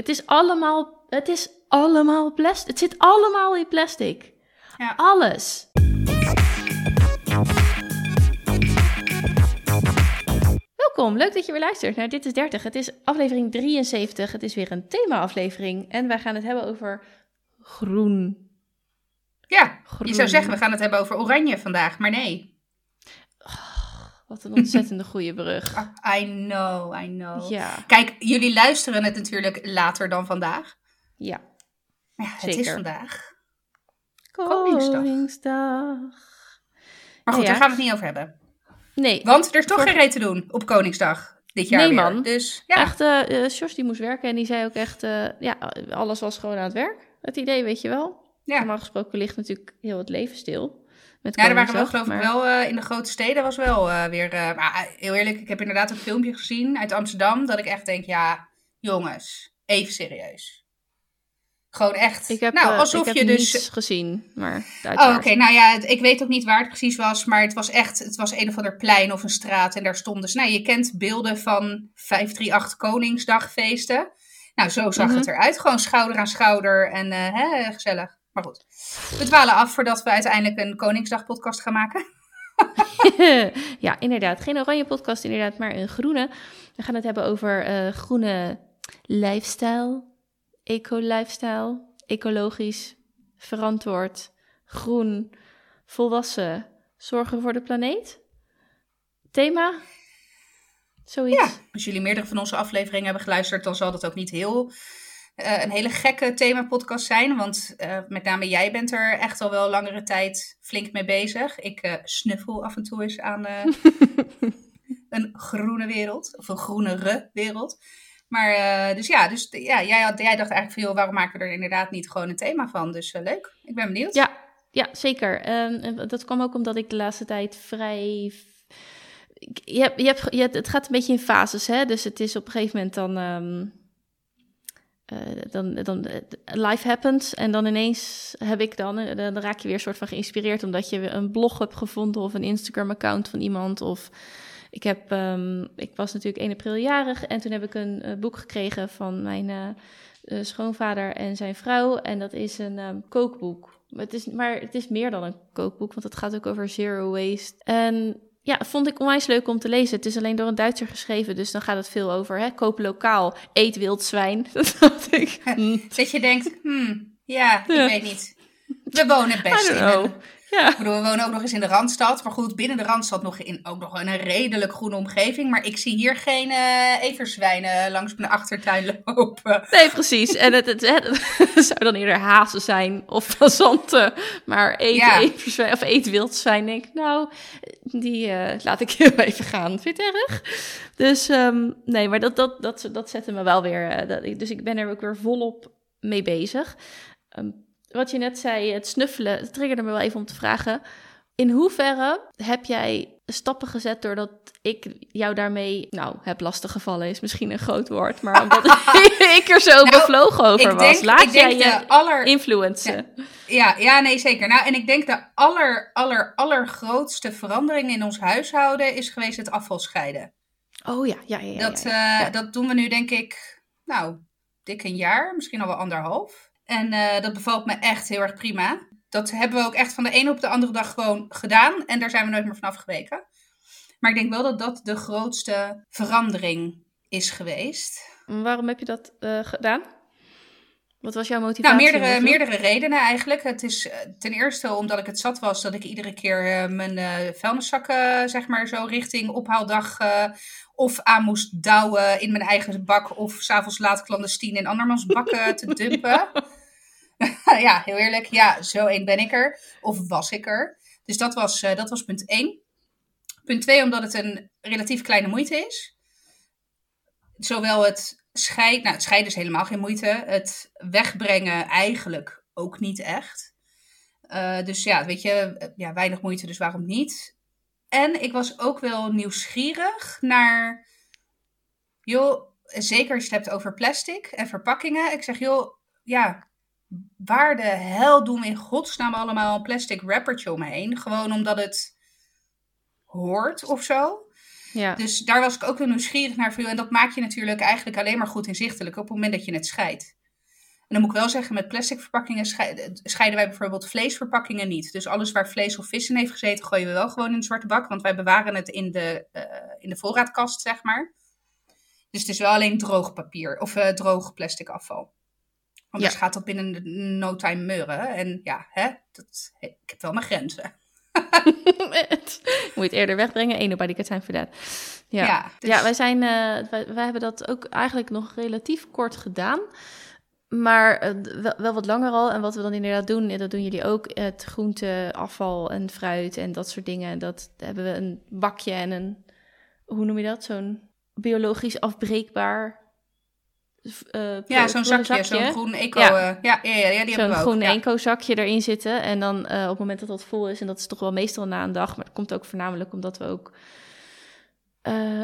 Het is allemaal, het is allemaal plastic. Het zit allemaal in plastic. Ja. Alles. Welkom, leuk dat je weer luistert naar Dit is 30. Het is aflevering 73. Het is weer een thema-aflevering. En wij gaan het hebben over groen. Ja, Groen. je zou zeggen, we gaan het hebben over oranje vandaag, maar nee. Wat een ontzettende goede brug. Ah, I know, I know. Ja, Kijk, jullie luisteren het natuurlijk later dan vandaag. ja. Ja, het is Zeker. vandaag. Koningsdag. Koningsdag. Maar goed, Ja. daar gaan we het niet over hebben. Nee, Want er is toch Voor- geen reet te doen op Koningsdag dit jaar Nee, weer. man. Dus ja, Echt, Sjors die moest werken en die zei ook echt, eh, ja, alles was gewoon aan het werk. Het idee, weet je wel. ja. Normaal gesproken ligt natuurlijk heel het leven stil. Met Ja, er waren wel geloof ik wel eh, in de grote steden was wel eh, weer... eh, maar eh, heel eerlijk, ik heb inderdaad een filmpje gezien uit Amsterdam... dat ik echt denk, ja, jongens, even serieus. Gewoon echt. Ik heb, nou, alsof ik heb je dus... niets gezien, maar Oh, oké. Nou ja, het- ik weet ook niet waar het precies was, maar het was echt, het was een of ander plein of een straat en daar stonden ze. Nou, je kent beelden van 538 Koningsdagfeesten. Nou, zo zag Mhm. het eruit. Gewoon schouder aan schouder en hè, gezellig. Maar goed, we dwalen af voordat we uiteindelijk een Koningsdag podcast gaan maken. ja, inderdaad. Geen oranje podcast, inderdaad, maar een groene. We gaan het hebben over eh, groene lifestyle, eco-lifestyle, ecologisch, verantwoord, groen, volwassen, zorgen voor de planeet. Thema? Zoiets. Ja, als jullie meerdere van onze afleveringen hebben geluisterd, dan zal dat ook niet heel eh, een hele gekke themapodcast zijn. Want eh, met name jij bent er echt al wel langere tijd flink mee bezig. Ik eh, snuffel af en toe eens aan een groene wereld. Of een groenere wereld. Maar dus ja, dus, ja jij, had, jij dacht eigenlijk van joh, waarom maken we er inderdaad niet gewoon een thema van? Dus leuk, ik ben benieuwd. Ja, ja zeker. Ehm, dat kwam ook omdat ik de laatste tijd vrij. Je hebt, je hebt, je hebt, het gaat een beetje in fases, hè? Dus het is op een gegeven moment dan. ehm, eh, dan, dan eh, life happens en dan ineens heb ik dan, eh, dan raak je weer soort van geïnspireerd omdat je een blog hebt gevonden of een Instagram account van iemand of ik heb, ehm, ik was natuurlijk 1 april jarig en toen heb ik een boek gekregen van mijn schoonvader en zijn vrouw. En dat is een ehm, kookboek. Maar het, is, maar het is meer dan een kookboek, want het gaat ook over zero waste. En ja, vond ik onwijs leuk om te lezen. Het is alleen door een Duitser geschreven, dus dan gaat het veel over hè, koop lokaal, eet wild zwijn. Dat dacht ik. Dat je denkt, hmm, ja, ik Ja. weet niet. We wonen best in een Ja. Ik bedoel, we wonen ook nog eens in de Randstad. Maar goed, binnen de Randstad nog in, ook nog in een redelijk groene omgeving. Maar ik zie hier geen eh everzwijnen langs mijn achtertuin lopen. Nee, precies. En het, het, het zou dan eerder hazen zijn of fazanten. Maar eet, Ja. everzwijn- of eet wild zijn, denk ik, nou, die eh, laat ik heel even gaan. Vind je het erg? Dus ehm, nee, maar dat, dat, dat, dat zette me wel weer... eh, dat, dus ik ben er ook weer volop mee bezig. Ehm, wat je net zei, het snuffelen, het triggerde me wel even om te vragen... In hoeverre heb jij stappen gezet doordat ik jou daarmee, nou, heb lastiggevallen is misschien een groot woord, maar omdat ik er zo Nou, bevlogen over was. denk, Laat jij je aller... influencen. Ja, ja, nee, zeker. Nou, en ik denk de aller, aller, allergrootste verandering in ons huishouden is geweest het afval scheiden. Oh ja, ja, ja. ja, dat, ja. eh, dat doen we nu denk ik, nou, dik een jaar, misschien al wel anderhalf. En eh, dat bevalt me echt heel erg prima. Dat hebben we ook echt van de ene op de andere dag gewoon gedaan. En daar zijn we nooit meer vanaf geweken. Maar ik denk wel dat dat de grootste verandering is geweest. Waarom heb je dat eh, gedaan? Wat was jouw motivatie? Nou, meerdere, meerdere redenen eigenlijk. Het is eh, ten eerste omdat ik het zat was dat ik iedere keer mijn eh, vuilniszakken, zeg maar, zo richting ophaaldag of aan moest douwen in mijn eigen bak of s'avonds laat clandestien in andermans bakken te dumpen. ja, heel eerlijk. Ja, zo één ben ik er. Of was ik er. Dus dat was, eh, dat was punt één. Punt twee, omdat het een relatief kleine moeite is. Zowel het scheiden, nou het scheiden is helemaal geen moeite. Het wegbrengen eigenlijk ook niet echt. Eh, dus ja, weet je, ja, weinig moeite, dus waarom niet? En ik was ook wel nieuwsgierig naar, joh, zeker als je het hebt over plastic en verpakkingen. Ik zeg, joh, ja, waar de hel doen we in godsnaam allemaal een plastic wrappertje omheen? Gewoon omdat het hoort of zo. Ja. Dus daar was ik ook heel nieuwsgierig naar voor En dat maak je natuurlijk eigenlijk alleen maar goed inzichtelijk op het moment dat je het scheidt. En dan moet ik wel zeggen, met plastic verpakkingen scheiden wij bijvoorbeeld vleesverpakkingen niet. Dus alles waar vlees of vis in heeft gezeten, gooien we wel gewoon in de zwarte bak. Want wij bewaren het in de, uh, in de voorraadkast, zeg maar. Dus het is wel alleen droog papier of uh, droog plastic afval. Anders ja. gaat dat binnen no time meuren. En ja, hè, dat, ik heb wel mijn grenzen. Moet je het eerder wegbrengen? Ain't nobody got time for that. Ja, ja, dus... ja wij, zijn, uh, wij, wij, hebben dat ook eigenlijk nog relatief kort gedaan. Maar uh, wel, wel, wat langer al. En wat we dan inderdaad doen, dat doen jullie ook. Het groente, afval en fruit en dat soort dingen. Dat hebben we een bakje en een, hoe noem je dat? Zo'n biologisch afbreekbaar uh, ja, zo'n zakje, zo'n groen eco. Ja, uh, ja, ja, ja, die zo'n groen eco-zakje erin zitten. En dan uh, op het moment dat dat vol is, en dat is toch wel meestal na een dag, maar dat komt ook voornamelijk omdat we ook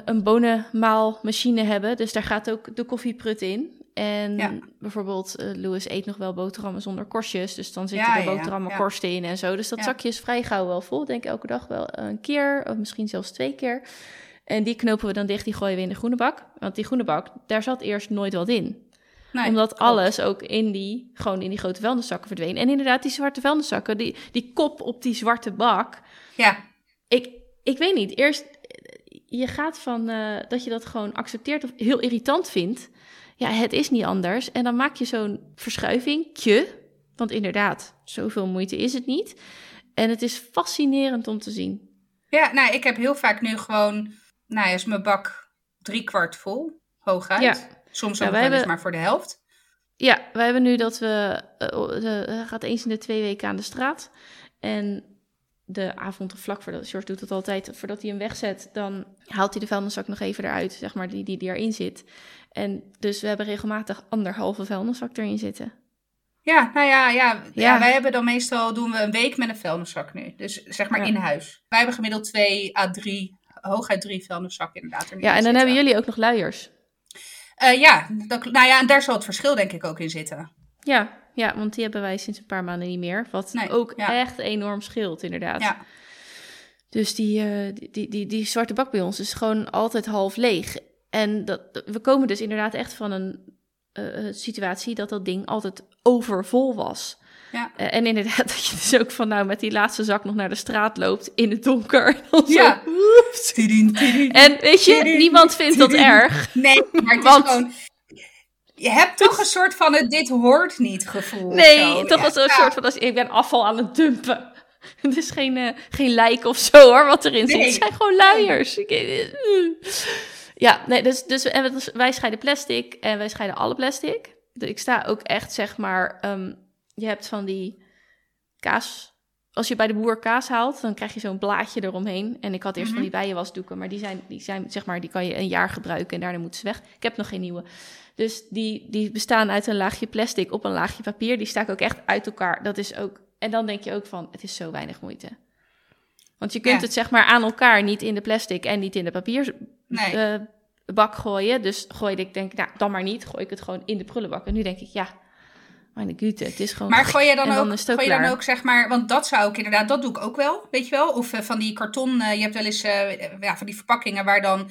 een bonenmaalmachine hebben. Dus daar gaat ook de koffieprut in. En ja. bijvoorbeeld, Louis eet nog wel boterhammen zonder korstjes. Dus dan zitten er boterhammen korsten in en zo. Dus dat zakje is vrij gauw wel vol. Denk ik elke dag wel een keer, of misschien zelfs twee keer. En die knopen we dan dicht, die gooien we in de groene bak. Want die groene bak, daar zat eerst nooit wat in. Nee, Omdat alles ook in die, gewoon in die grote vuilniszakken verdween. En inderdaad, die zwarte vuilniszakken, die, die kop op die zwarte bak. Ja. Ik, ik weet niet, eerst, je gaat van uh, dat je dat gewoon accepteert of heel irritant vindt. Ja, het is niet anders. En dan maak je zo'n verschuivingje. Want inderdaad, zoveel moeite is het niet. En het is fascinerend om te zien. Ja, nou, ik heb heel vaak nu gewoon nou ja, is mijn bak drie kwart vol, hooguit. Ja. Soms ook ja, wel hebben... maar voor de helft. Ja, wij hebben nu dat we, uh, gaat eens in de twee weken aan de straat. En de avond of vlak voordat, George doet het altijd, voordat hij hem wegzet, dan haalt hij de vuilniszak nog even eruit, zeg maar, die, die, die erin zit. En dus we hebben regelmatig anderhalve vuilniszak erin zitten. Ja, nou ja, ja, ja. wij hebben dan meestal, doen we een week met een vuilniszak nu. Dus zeg maar in huis. Wij hebben gemiddeld twee à drie hooguit drie vuilniszakken inderdaad. Er ja, en dan hebben jullie ook nog luiers. Uh, ja, dat, nou ja, en daar zal het verschil denk ik ook in zitten. Ja, ja, want die hebben wij sinds een paar maanden niet meer. Wat ook echt enorm scheelt, inderdaad. Ja. Dus die, uh, die, die, die, die, zwarte bak bij ons is gewoon altijd half leeg. En dat, we komen dus inderdaad echt van een uh, situatie dat dat ding altijd overvol was. Ja. Uh, en inderdaad, dat je dus ook van nou met die laatste zak nog naar de straat loopt in het donker. ja. En weet je, niemand vindt dat erg. Nee, maar het Want... is gewoon... Je hebt toch een soort van het dit hoort niet gevoel. Nee, toch ja. een soort van als ik ben afval aan het dumpen. Het is geen, uh, geen lijk of zo hoor, wat erin zit. Het zijn gewoon luiers. Ja, nee, dus, dus en wij scheiden plastic en wij scheiden alle plastic. Dus ik sta ook echt, zeg maar, um, je hebt van die kaas. Als je bij de boer kaas haalt, dan krijg je zo'n blaadje eromheen. En ik had eerst van die mhm. bijenwasdoeken, maar die zijn, die zijn, zeg maar, die kan je een jaar gebruiken en daarna moeten ze weg. Ik heb nog geen nieuwe. Dus die, die bestaan uit een laagje plastic op een laagje papier. Die sta ik ook echt uit elkaar. Dat is ook. En dan denk je ook van, het is zo weinig moeite. Want je kunt het zeg maar aan elkaar niet in de plastic en niet in de papierbak nee. uh, gooien. Dus gooi ik denk, nou, dan maar niet. Gooi ik het gewoon in de prullenbak. En nu denk ik, ja, mijn gute, het is gewoon... Maar gooi je dan, ook, gooi je dan ook, zeg maar... Want dat zou ik inderdaad, dat doe ik ook wel, weet je wel? Of uh, van die karton, uh, je hebt wel eens uh, ja, van die verpakkingen waar dan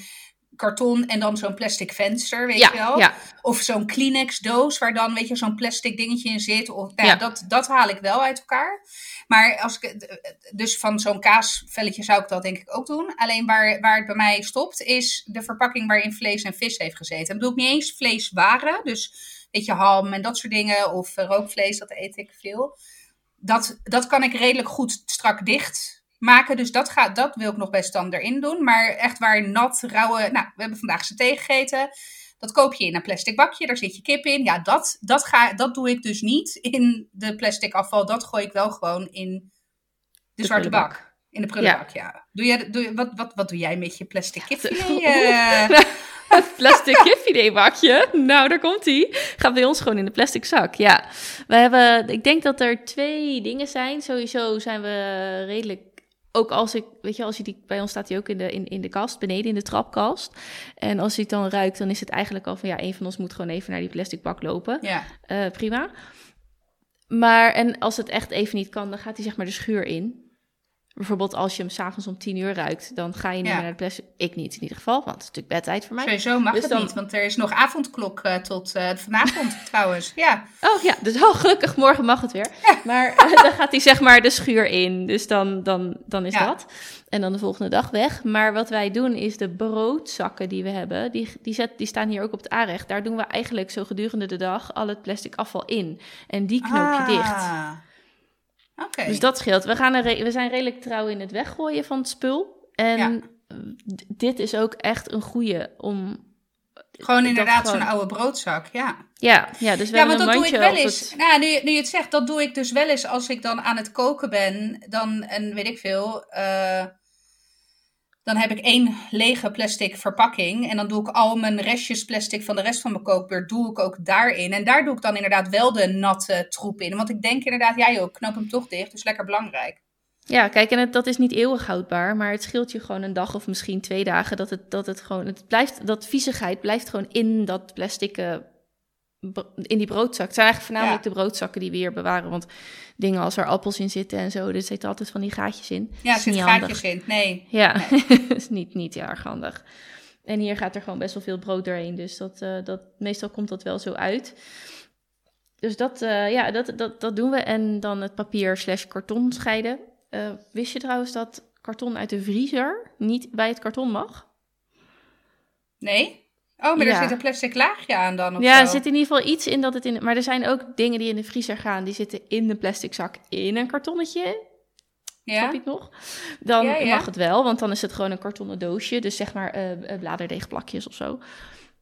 karton en dan zo'n plastic venster, weet je wel? Ja. Of zo'n Kleenex doos waar dan, weet je, zo'n plastic dingetje in zit. Of, nou, ja. dat, dat haal ik wel uit elkaar. Maar als ik, dus van zo'n kaasvelletje zou ik dat denk ik ook doen. Alleen waar, waar het bij mij stopt, is de verpakking waarin vlees en vis heeft gezeten. Dan bedoel ik niet eens vleeswaren, dus weet je, ham en dat soort dingen. Of eh, rookvlees, dat eet ik veel. Dat, dat kan ik redelijk goed strak dicht maken. Dus dat, gaat, dat wil ik nog best dan erin doen. Maar echt waar nat, rauwe... Nou, we hebben vandaag thee gegeten. Dat koop je in een plastic bakje, daar zit je kip in. Ja, dat, dat, ga, dat doe ik dus niet in de plastic afval. Dat gooi ik wel gewoon in de, zwarte bak. In de prullenbak, ja. Doe jij, doe, wat, wat, wat doe jij met je plastic kipfilet? Uh... plastic kipfiletbakje. Nou, daar komt hij. Gaat bij ons gewoon in de plastic zak. Ja, we hebben. Ik denk dat er twee dingen zijn. Sowieso zijn we redelijk. Ook als ik, weet je, als je die bij ons staat hij ook in de, in, in de kast, beneden in de trapkast. En als hij het dan ruikt, dan is het eigenlijk al van ja, een van ons moet gewoon even naar die plastic bak lopen. Ja. Uh, prima. Maar en als het echt even niet kan, dan gaat hij zeg maar de schuur in. Bijvoorbeeld als je hem s'avonds om tien uur ruikt, dan ga je niet Ja. meer naar de plastic. Ik niet in ieder geval, want het is natuurlijk bedtijd voor mij. Sowieso mag Dus het dan- niet, want er is nog avondklok eh, tot eh, vanavond trouwens. Ja, Oh ja, dus oh, gelukkig morgen mag het weer. Maar eh, dan gaat hij zeg maar de schuur in. Dus dan, dan, dan is Ja. dat. En dan de volgende dag weg. Maar wat wij doen is de broodzakken die we hebben, die, die, zet, die staan hier ook op het aanrecht. Daar doen we eigenlijk zo gedurende de dag al het plastic afval in. En die knoop je dicht. Dus dat scheelt. We, gaan er we zijn redelijk trouw in het weggooien van het spul. En Ja. dit is ook echt een goede om... Gewoon inderdaad zo'n oude broodzak, ja. Ja, ja dus we Ja, want een dat doe ik wel eens. het- Nou, nu, nu je het zegt, dat doe ik dus wel eens als ik dan aan het koken ben. Dan, en weet ik veel, eh, dan heb ik één lege plastic verpakking. En dan doe ik al mijn restjes plastic van de rest van mijn kookbeurt, doe ik ook daarin. En daar doe ik dan inderdaad wel de natte troep in. Want ik denk inderdaad, jij ook, knoop hem toch dicht. Dus lekker belangrijk. Ja, kijk, en het, dat is niet eeuwig houdbaar, maar het scheelt je gewoon een dag of misschien twee dagen dat het, dat het gewoon, het blijft, dat viezigheid blijft gewoon in dat plastic, in die broodzak. Het zijn eigenlijk voornamelijk Ja. de broodzakken die we hier bewaren, want dingen als er appels in zitten en zo, er zitten altijd van die gaatjes in. Ja, er zitten gaatjes in. Nee. Ja, is niet, niet heel erg handig. En hier gaat er gewoon best wel veel brood doorheen, dus dat, eh, dat, meestal komt dat wel zo uit. Dus dat, eh, ja, dat, dat, dat doen we. En dan het papier slash karton scheiden. Eh, wist je trouwens dat karton uit de vriezer niet bij het karton mag? Nee? Oh, maar Ja. er zit een plastic laagje aan dan of ja, zo. er zit in ieder geval iets in dat het in... Maar er zijn ook dingen die in de vriezer gaan, die zitten in de plastic zak in een kartonnetje. ja? Snap je het nog? Dan Ja, ja. mag het wel, want dan is het gewoon een kartonnen doosje. Dus zeg maar eh, bladerdeegplakjes of zo.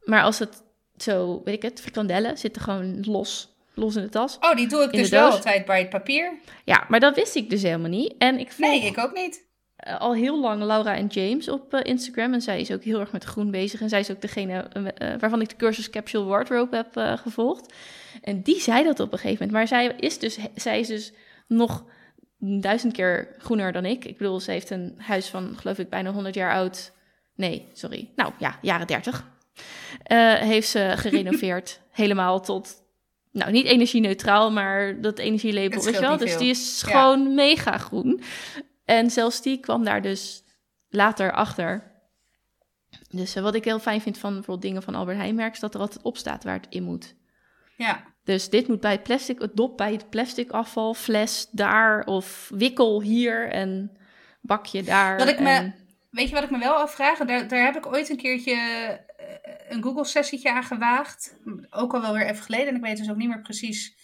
Maar als het zo, weet ik het, frikandellen zitten gewoon los, los in de tas. Oh, die doe ik dus wel altijd bij het papier. Ja, maar dat wist ik dus helemaal niet. En ik volg Nee, ik ook niet. Eh, al heel lang Laura en James op eh, Instagram. En zij is ook heel erg met groen bezig. En zij is ook degene eh, waarvan ik de cursus Capsule Wardrobe heb gevolgd. En die zei dat op een gegeven moment. Maar zij is dus, zij is dus nog duizend keer groener dan ik. Ik bedoel, ze heeft een huis van, geloof ik, bijna 100 jaar oud. Nee, sorry. Nou ja, jaren 30. Eh, heeft ze gerenoveerd. helemaal tot, nou niet energie-neutraal, maar dat energielabel, scheelt wel. Dus die is Ja. gewoon mega groen. En zelfs die kwam daar dus later achter. Dus eh, wat ik heel fijn vind van bijvoorbeeld dingen van Albert Heijn merk, is dat er altijd op staat waar het in moet. Ja. Dus dit moet bij het plastic, het dop bij het plastic afval, fles daar of wikkel hier en bakje daar. Wat ik me- en- Weet je wat ik me wel afvraag? Daar, daar heb ik ooit een keertje eh, een Google-sessietje aan gewaagd. Ook al wel weer even geleden. En ik weet dus ook niet meer precies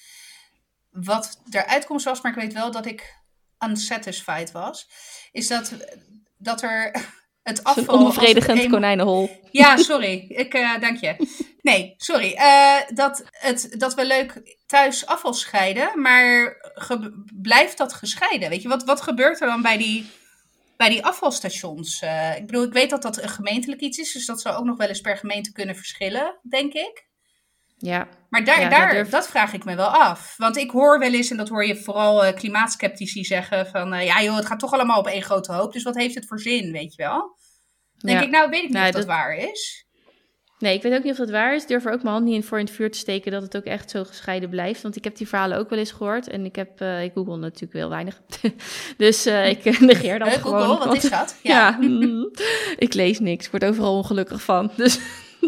wat de uitkomst was. Maar ik weet wel dat ik unsatisfied was. Is dat, dat er het afval... het onbevredigend konijnenhol. Ja, sorry. Ik, eh, dank je. Nee, sorry. Eh, dat, het, dat we leuk thuis afval scheiden, maar ge- blijft dat gescheiden? Weet je, wat, wat gebeurt er dan bij die, bij die afvalstations? Eh, ik bedoel, ik weet dat dat een gemeentelijk iets is, dus dat zou ook nog wel eens per gemeente kunnen verschillen, denk ik. Ja, Maar daar, Ja, daar durf- dat vraag ik me wel af. Want ik hoor wel eens, en dat hoor je vooral eh klimaatskeptici zeggen, van eh, ja joh, het gaat toch allemaal op één grote hoop, dus wat heeft het voor zin, weet je wel? Dan denk ja. ik, nou weet ik niet Nee, of dat, dat- waar is. Nee, ik weet ook niet of dat waar is. Ik durf er ook mijn hand niet in voor in het vuur te steken dat het ook echt zo gescheiden blijft. Want ik heb die verhalen ook wel eens gehoord. En ik heb, eh, ik google natuurlijk wel weinig. dus ik negeer dat Eh, gewoon. Google, wat is dat? Ja, mm, ik lees niks. Ik word overal ongelukkig van. Dus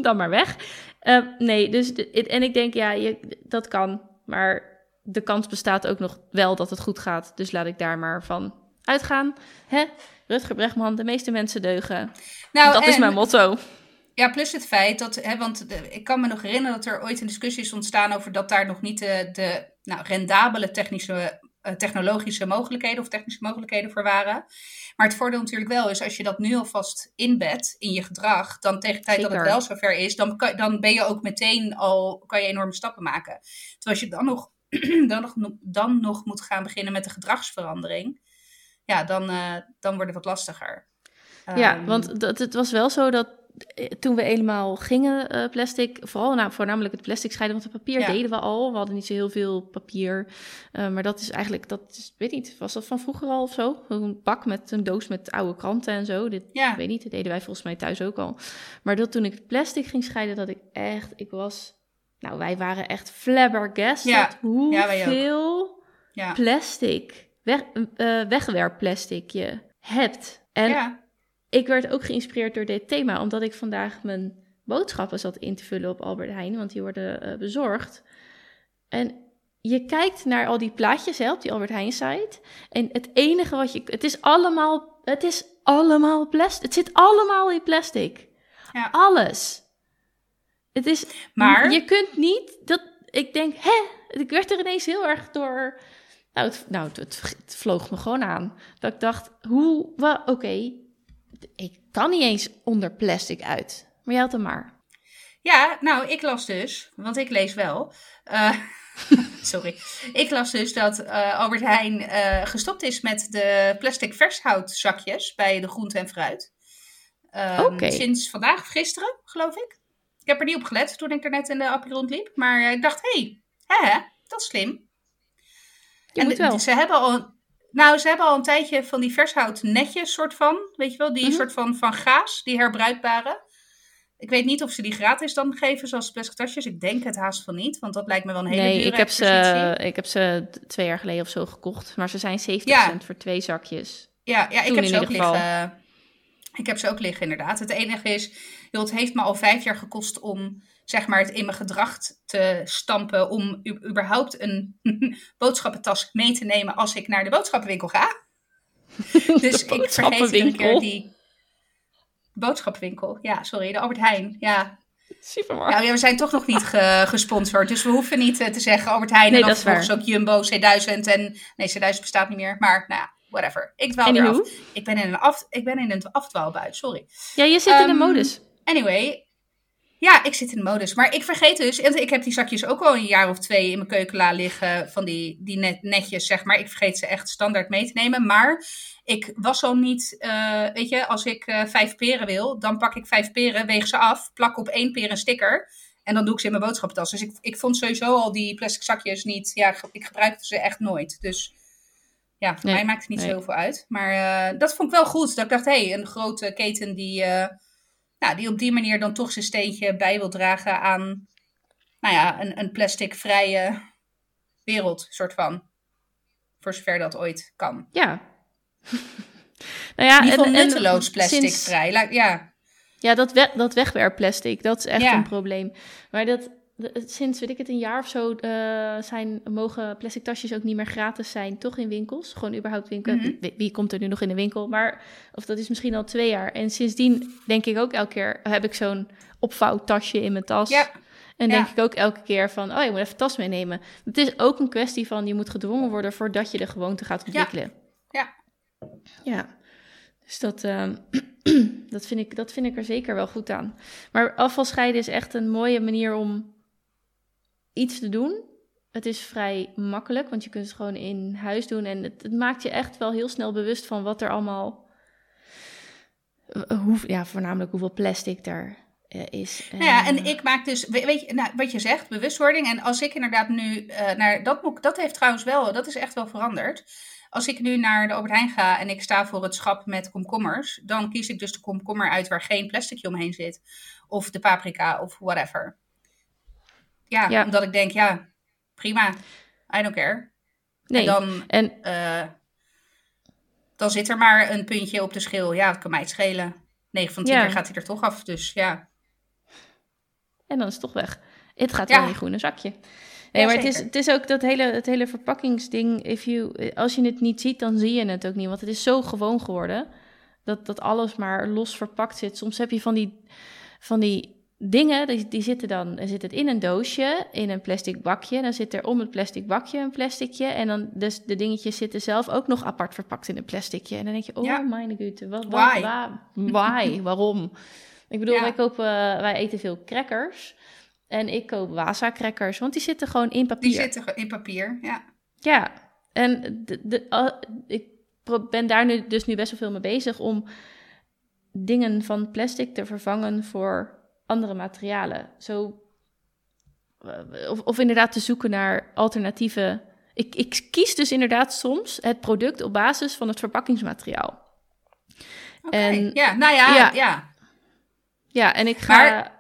dan maar weg. Eh, nee, dus de- en ik denk, ja, je, dat kan. Maar de kans bestaat ook nog wel dat het goed gaat. Dus laat ik daar maar van uitgaan. Hè? Rutger Bregman, de meeste mensen deugen. Nou, dat is mijn motto. Ja, plus het feit dat, hè, want de- ik kan me nog herinneren dat er ooit een discussie is ontstaan over dat daar nog niet de, de nou, rendabele technische, technologische mogelijkheden of technische mogelijkheden voor waren. Maar het voordeel natuurlijk wel is, als je dat nu alvast inbedt in je gedrag, dan tegen de tijd dat het wel zover is, dan, kan, dan ben je ook meteen al, kan je enorme stappen maken. Terwijl als je dan nog, dan nog, dan nog moet gaan beginnen met de gedragsverandering, ja, dan, eh, dan wordt het wat lastiger. Ja, Ehm, want dat, het was wel zo dat eh, toen we eenmaal gingen eh, plastic, vooral nou, voornamelijk het plastic scheiden, want het papier Ja. deden we al. We hadden niet zo heel veel papier. Eh, maar dat is eigenlijk, dat is, weet niet, was dat van vroeger al of zo? Een bak met een doos met oude kranten en zo. Dit, Ja. Ik weet niet, dat deden wij volgens mij thuis ook al. Maar dat toen ik het plastic ging scheiden, dat ik echt, ik was, nou wij waren echt flabbergasted Ja. Hoeveel ja. plastic weg, uh, wegwerpplastic je hebt. En ja. Ik werd ook geïnspireerd door dit thema, omdat ik vandaag mijn boodschappen zat in te vullen op Albert Heijn, want die worden uh, bezorgd. En je kijkt naar al die plaatjes hè, op die Albert Heijn site. En het enige wat je. Het is allemaal. Het is allemaal plastic. Het zit allemaal in plastic. Ja. Alles. Het is. Maar- Je kunt niet. Dat, ik denk, hè? Ik werd er ineens heel erg door. Nou, het, nou, het, vloog me gewoon aan. Dat ik dacht, hoe. Oké. Ik kan niet eens onder plastic uit. Maar jij had hem maar. Ja, nou, ik las dus, want ik lees wel. eh, sorry. Ik las dus dat eh, Albert Heijn eh, gestopt is met de plastic vershoutzakjes bij de groente en fruit. Oké. Sinds vandaag of gisteren, geloof ik. Ik heb er niet op gelet toen ik er net in de appie rondliep. Maar ik dacht, hé, hey, hè, dat is slim. Je en moet wel. ze hebben al... Nou, ze hebben al een tijdje van die vershout netjes soort van. Weet je wel, die Mhm. soort van, van gaas, die herbruikbare. Ik weet niet of ze die gratis dan geven, zoals plastic tasjes. Ik denk het haast van niet, want dat lijkt me wel een hele Nee, dure ik heb, ze, ik heb ze twee jaar geleden of zo gekocht. Maar ze zijn 70 Ja. cent voor twee zakjes. Ja, ja ik Toen heb ze ook liggen. Ik heb ze ook liggen, inderdaad. Het enige is, joh, het heeft me al vijf jaar gekost om zeg maar, het in mijn gedrag te stampen. Om überhaupt een boodschappentas mee te nemen als ik naar de boodschappenwinkel ga. Dus ik vergeet iedere keer die boodschappenwinkel. Ja, sorry, de Albert Heijn. Ja, Supermarkt. Nou ja, we zijn toch nog niet ge- gesponsord. Dus we hoeven niet eh, te zeggen Albert Heijn Nee, en dan vervolgens ook Jumbo, C1000 en... Nee, C1000 bestaat niet meer. Maar nou ja, whatever. Ik dwaal weer af. Ik ben in een, af, ik ben in een afdwaalbuit, sorry. Ja, je zit in de Ehm, modus. Anyway, ja, ik zit in de modus. Maar ik vergeet dus, ik heb die zakjes ook al een jaar of twee in mijn keukenla liggen van die, die net, netjes, zeg maar. Ik vergeet ze echt standaard mee te nemen. Maar ik was al niet, eh, weet je, als ik eh, vijf peren wil, dan pak ik vijf peren, weeg ze af, plak op één peer een sticker. En dan doe ik ze in mijn boodschappentas. Dus ik, ik vond sowieso al die plastic zakjes niet, ja, ik gebruikte ze echt nooit. Dus ja, voor Nee, mij maakt het niet nee. zo heel veel uit. Maar eh, dat vond ik wel goed. Dat ik dacht, hé, hey, een grote keten die... nou, die op die manier dan toch zijn steentje bij wil dragen aan, nou ja, een, een plasticvrije wereld, soort van. Voor zover dat ooit kan. Ja. nou ja, In ieder geval en- en nutteloos plasticvrij. sinds- Ja, Ja, dat, we, dat wegwerpplastic, dat is echt Ja. een probleem. Maar dat, de- sinds, weet ik het, een jaar of zo eh, zijn, mogen plastic tasjes ook niet meer gratis zijn, toch in winkels. Gewoon überhaupt winkels. Mhm. wie, wie komt er nu nog in de winkel? Maar, of dat is misschien al twee jaar. En sindsdien denk ik ook elke keer, heb ik zo'n opvouwtasje in mijn tas. ja, En Ja. denk ik ook elke keer van, oh, je moet even tas meenemen. Het is ook een kwestie van, je moet gedwongen worden voordat je de gewoonte gaat ontwikkelen. Ja. Ja. Dus dat, ehm, dat, vind ik, dat vind ik er zeker wel goed aan. Maar afval scheiden is echt een mooie manier om iets te doen. Het is vrij makkelijk, want je kunt het gewoon in huis doen. En het, het maakt je echt wel heel snel bewust van wat er allemaal... eh, Hoe, ja, voornamelijk hoeveel plastic er eh, is. Nou ja, en eh, ik maak dus, we- weet je, nou, wat je zegt, bewustwording. En als ik inderdaad nu naar dat boek, dat heeft trouwens wel, dat is echt wel veranderd. Als ik nu naar de Albert Heijn ga en ik sta voor het schap met komkommers, dan kies ik dus de komkommer uit waar geen plasticje omheen zit. Of de paprika of whatever. Ja, Ja. omdat ik denk, ja, prima, I don't care. nee. En dan, En eh, dan zit er maar een puntje op de schil. Ja, dat kan mij het schelen. 9 van 10 Ja. gaat hij er toch af, dus ja. En dan is het toch weg. Het gaat Ja. wel in je groene zakje. Nee, Ja, maar het is, het is ook dat hele, het hele verpakkingsding. If you, als je het niet ziet, dan zie je het ook niet. Want het is zo gewoon geworden dat, dat alles maar los verpakt zit. Soms heb je van die, van die dingen, die, die zitten dan, dan zit het in een doosje, in een plastic bakje. Dan zit er om het plastic bakje een plasticje. En dan dus de dingetjes zitten zelf ook nog apart verpakt in een plasticje. En dan denk je, oh Ja. mijn güte, wat, wat, Why? waar- why? Waarom? Ik bedoel, Ja. wij, kopen, wij eten veel crackers. En ik koop Wasa crackers, want die zitten gewoon in papier. Die zitten in papier, ja. Ja, en de, de, ik ben daar nu dus nu best wel veel mee bezig om dingen van plastic te vervangen voor andere materialen. Zo, eh, of, of inderdaad te zoeken naar alternatieve. Ik, ik kies dus inderdaad soms het product op basis van het verpakkingsmateriaal. Oké, En- ja, nou ja, ja. ja. Ja, en ik ga. Maar-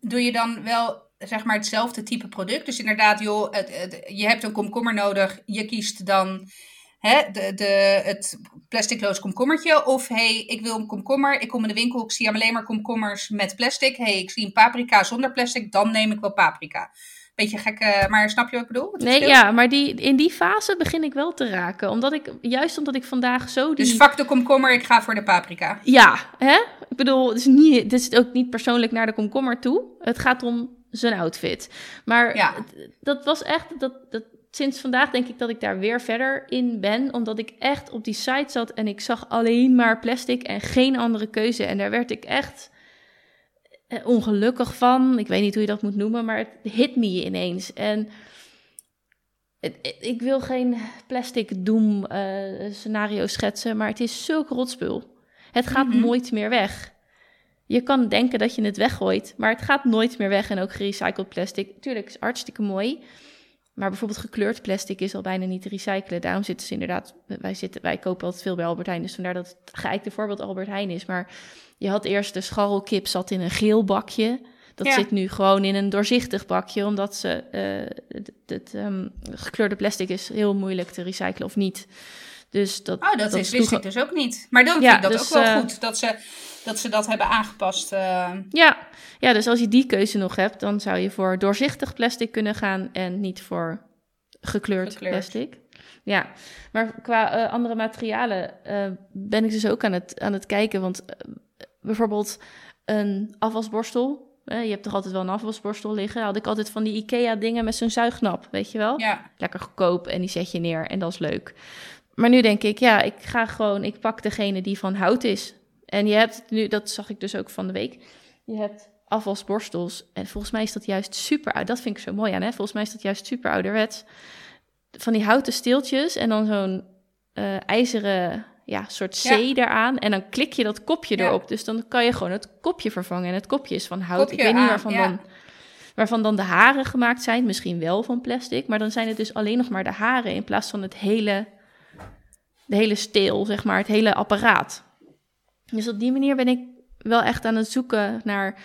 Doe je dan wel, zeg maar, hetzelfde type product? Dus inderdaad, joh, het, het- je hebt een komkommer nodig. Je kiest dan hè, de, de, het plasticloos komkommertje. Of hey, ik wil een komkommer. Ik kom in de winkel, ik zie alleen maar komkommers met plastic. hey, ik zie een paprika zonder plastic. Dan neem ik wel paprika. Beetje gek, maar snap je wat ik bedoel? Nee, ja, maar die, in die fase begin ik wel te raken. Omdat ik, juist omdat ik vandaag zo die... Dus vak de komkommer, ik ga voor de paprika. Ja, hè? Ik bedoel, het is, niet, het is ook niet persoonlijk naar de komkommer toe. Het gaat om zijn outfit. Maar Ja. dat was echt, dat, dat, sinds vandaag denk ik dat ik daar weer verder in ben. Omdat ik echt op die site zat en ik zag alleen maar plastic en geen andere keuze. En daar werd ik echt eh, ongelukkig van. Ik weet niet hoe je dat moet noemen, maar het hit me ineens. En ik wil geen plastic doom eh, scenario schetsen, maar het is zulk rotspul. Het gaat Mhm. nooit meer weg. Je kan denken dat je het weggooit, maar het gaat nooit meer weg. En ook gerecycled plastic, tuurlijk, is hartstikke mooi. Maar bijvoorbeeld gekleurd plastic is al bijna niet te recyclen. Daarom zitten ze inderdaad, wij, zitten, wij kopen altijd veel bij Albert Heijn. Dus vandaar dat het geëikte voorbeeld Albert Heijn is. Maar je had eerst de scharrelkip zat in een geel bakje. Dat Ja. zit nu gewoon in een doorzichtig bakje, omdat ze het, het ehm, gekleurde plastic is heel moeilijk te recyclen of niet. Dus dat, Oh, dat, is, wist ik dus ook niet. Maar dan Ja, vind ik dat dus, ook wel eh, goed. Dat ze, dat ze dat hebben aangepast. eh. Ja. ja, dus als je die keuze nog hebt, dan zou je voor doorzichtig plastic kunnen gaan en niet voor gekleurd, Gekleurd. plastic. Ja, maar qua eh, andere materialen ben ik dus ook aan het, aan het kijken. Want bijvoorbeeld een afwasborstel. eh, je hebt toch altijd wel een afwasborstel liggen. Had ik altijd van die IKEA-dingen met zo'n zuignap, weet je wel? ja. lekker goedkoop en die zet je neer en dat is leuk. Maar nu denk ik, ja, ik ga gewoon, ik pak degene die van hout is. En je hebt nu, dat zag ik dus ook van de week, je hebt afwasborstels en volgens mij is dat juist super oud. Dat vind ik zo mooi aan, hè? Volgens mij is dat juist super ouderwets. Van die houten steeltjes en dan zo'n eh, ijzeren ja, soort Ja. C eraan. En dan klik je dat kopje Ja. erop. Dus dan kan je gewoon het kopje vervangen. En het kopje is van hout. ik weet niet aan, waarvan ja. dan waarvan dan de haren gemaakt zijn, misschien wel van plastic, maar dan zijn het dus alleen nog maar de haren in plaats van het hele, de hele steel, zeg maar, het hele apparaat. Dus op die manier ben ik wel echt aan het zoeken naar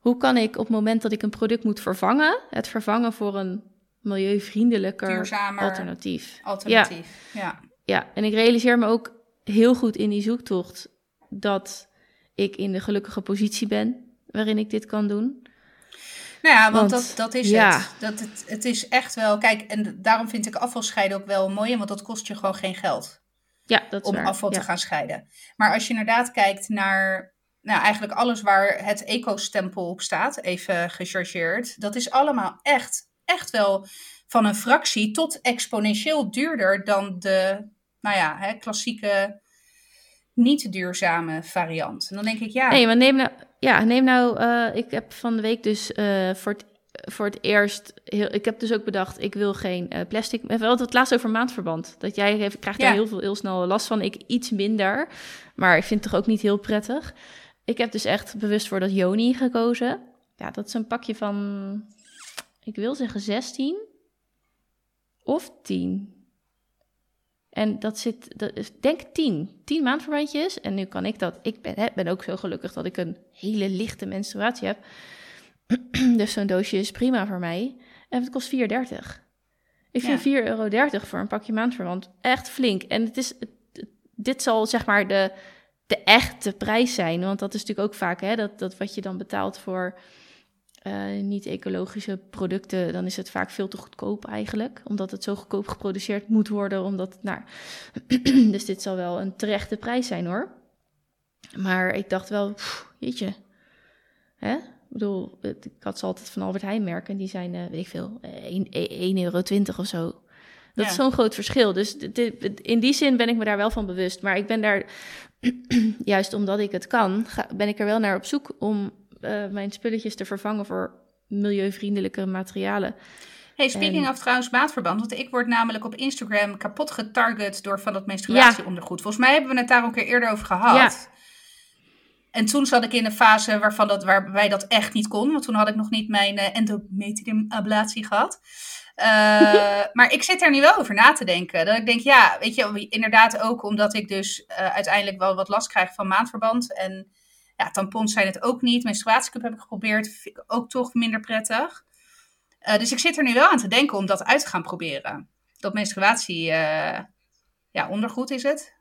hoe kan ik op het moment dat ik een product moet vervangen, het vervangen voor een milieuvriendelijker Duurzamer. alternatief. Alternatief. Ja. Ja, en ik realiseer me ook heel goed in die zoektocht dat ik in de gelukkige positie ben waarin ik dit kan doen. Nou ja, want, Want, dat, dat is ja. het. Dat het. Het is echt wel. Kijk, en daarom vind ik afvalscheiden ook wel mooi. Want dat kost je gewoon geen geld. Ja, dat is om waar. afval ja. te gaan scheiden. Maar als je inderdaad kijkt naar nou, eigenlijk alles waar het eco-stempel op staat, even gechargeerd, dat is allemaal echt, echt wel van een fractie tot exponentieel duurder dan de, nou ja, hè, klassieke niet duurzame variant. En dan denk ik, ja, Nee, maar neem nou, ja, neem nou, eh, ik heb van de week dus eh, voor, het, voor het eerst, heel, ik heb dus ook bedacht, ik wil geen eh, plastic, we hebben het laatst over maandverband, dat jij heeft, krijgt daar Ja. heel, veel, heel snel last van, ik iets minder, maar ik vind het toch ook niet heel prettig. Ik heb dus echt bewust voor dat Joni gekozen. Ja, dat is een pakje van, ik wil zeggen 16 of 10. En dat zit, dat is, denk 10. 10 maandverbandjes. En nu kan ik dat. Ik ben, hè, ben ook zo gelukkig dat ik een hele lichte menstruatie heb. dus zo'n doosje is prima voor mij. En het kost 4,30. Ik vind 4,30 euro voor een pakje maandverband echt flink. En het is, dit zal zeg maar de, de echte prijs zijn. Want dat is natuurlijk ook vaak hè, dat, dat wat je dan betaalt voor eh, niet-ecologische producten, dan is het vaak veel te goedkoop eigenlijk. Omdat het zo goedkoop geproduceerd moet worden. Omdat, nou, dus dit zal wel een terechte prijs zijn hoor. Maar ik dacht wel, pff, jeetje. Hè? Ik bedoel, het- ik had ze altijd van Albert Heijn merken. Die zijn, eh, weet ik veel, eh, 1,20 euro of zo. Dat Ja. is zo'n groot verschil. Dus dit- in die zin ben ik me daar wel van bewust. Maar ik ben daar, juist omdat ik het kan, ga- ben ik er wel naar op zoek om eh, mijn spulletjes te vervangen voor milieuvriendelijke materialen. Hey, speaking En- of trouwens maatverband, want ik word namelijk op Instagram kapot getarget door van dat menstruatieondergoed. Volgens mij hebben we het daar ook een keer eerder over gehad. Ja. En toen zat ik in een fase waarvan dat, waarbij dat echt niet kon, want toen had ik nog niet mijn eh endometrium-ablatie gehad. Eh, maar ik zit er nu wel over na te denken. Dat ik denk, ja, weet je, inderdaad ook omdat ik dus eh, uiteindelijk wel wat last krijg van maandverband. En ja, tampons zijn het ook niet. Menstruatiecup heb ik geprobeerd, vind ik ook toch minder prettig. Dus ik zit er nu wel aan te denken om dat uit te gaan proberen. Dat menstruatie, ja, ondergoed is het.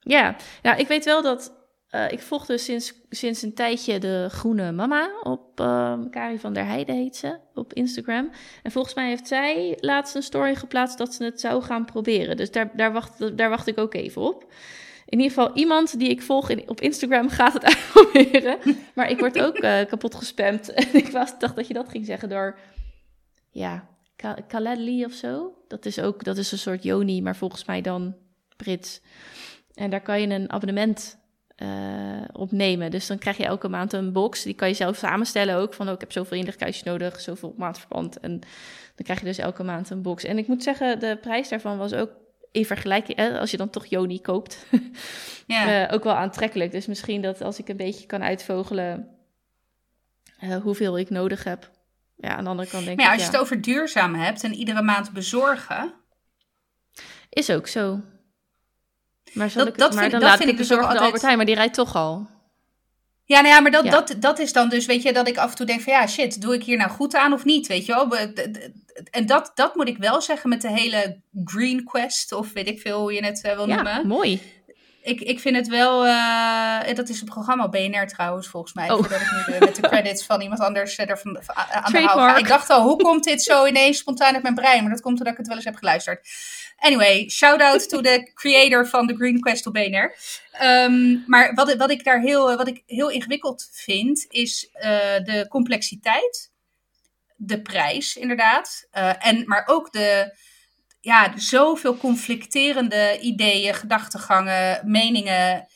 Ja, ja ik weet wel dat uh, ik volg dus sinds, sinds een tijdje de Groene Mama op uh, Kari van der Heijden heet ze op Instagram. En volgens mij heeft zij laatst een story geplaatst dat ze het zou gaan proberen. Dus daar, daar, wacht, daar wacht ik ook even op. In ieder geval, iemand die ik volg op Instagram gaat het uitproberen. Maar ik word ook uh, kapot gespamd. En ik was, dacht dat je dat ging zeggen door, ja, Calendly of zo. Dat is ook, dat is een soort Joni, maar volgens mij dan Brits. En daar kan je een abonnement uh, opnemen. Dus dan krijg je elke maand een box. Die kan je zelf samenstellen ook. Van, oh, ik heb zoveel inlegkuisjes nodig, zoveel maandverband. En dan krijg je dus elke maand een box. En ik moet zeggen, de prijs daarvan was ook in vergelijking... Eh, als je dan toch Joni koopt, ja. uh, ook wel aantrekkelijk. Dus misschien dat als ik een beetje kan uitvogelen... Uh, hoeveel ik nodig heb. Ja, aan de andere kant denk maar ja, als je het over duurzaam hebt en iedere maand bezorgen... Is ook zo. Maar, zal dat, ik, dat maar vind, dan dat laat vind ik dus ook altijd... Albert Heijn, maar die rijdt toch al. Ja, nou ja, maar dat, Dat, dat is dan dus, weet je, dat ik af en toe denk van ja, shit, doe ik hier nou goed aan of niet, weet je wel? En dat, dat moet ik wel zeggen met de hele Green Quest, of weet ik veel hoe je het uh, wil ja, noemen. mooi. Ik, ik vind het wel, uh, dat is een programma BNR trouwens, volgens mij. Oh. Voordat ik nu de, met de credits van iemand anders uh, ervan aan de haal ga. Ik dacht al, hoe komt dit zo ineens spontaan uit mijn brein? Maar dat komt omdat ik het wel eens heb geluisterd. Anyway, shout out to the creator van de Green Quest op. Um, maar wat, wat, ik daar heel, wat ik heel ingewikkeld vind, is uh, de complexiteit. De prijs, inderdaad. Uh, en, maar ook de, ja, zoveel conflicterende ideeën, gedachtegangen, meningen.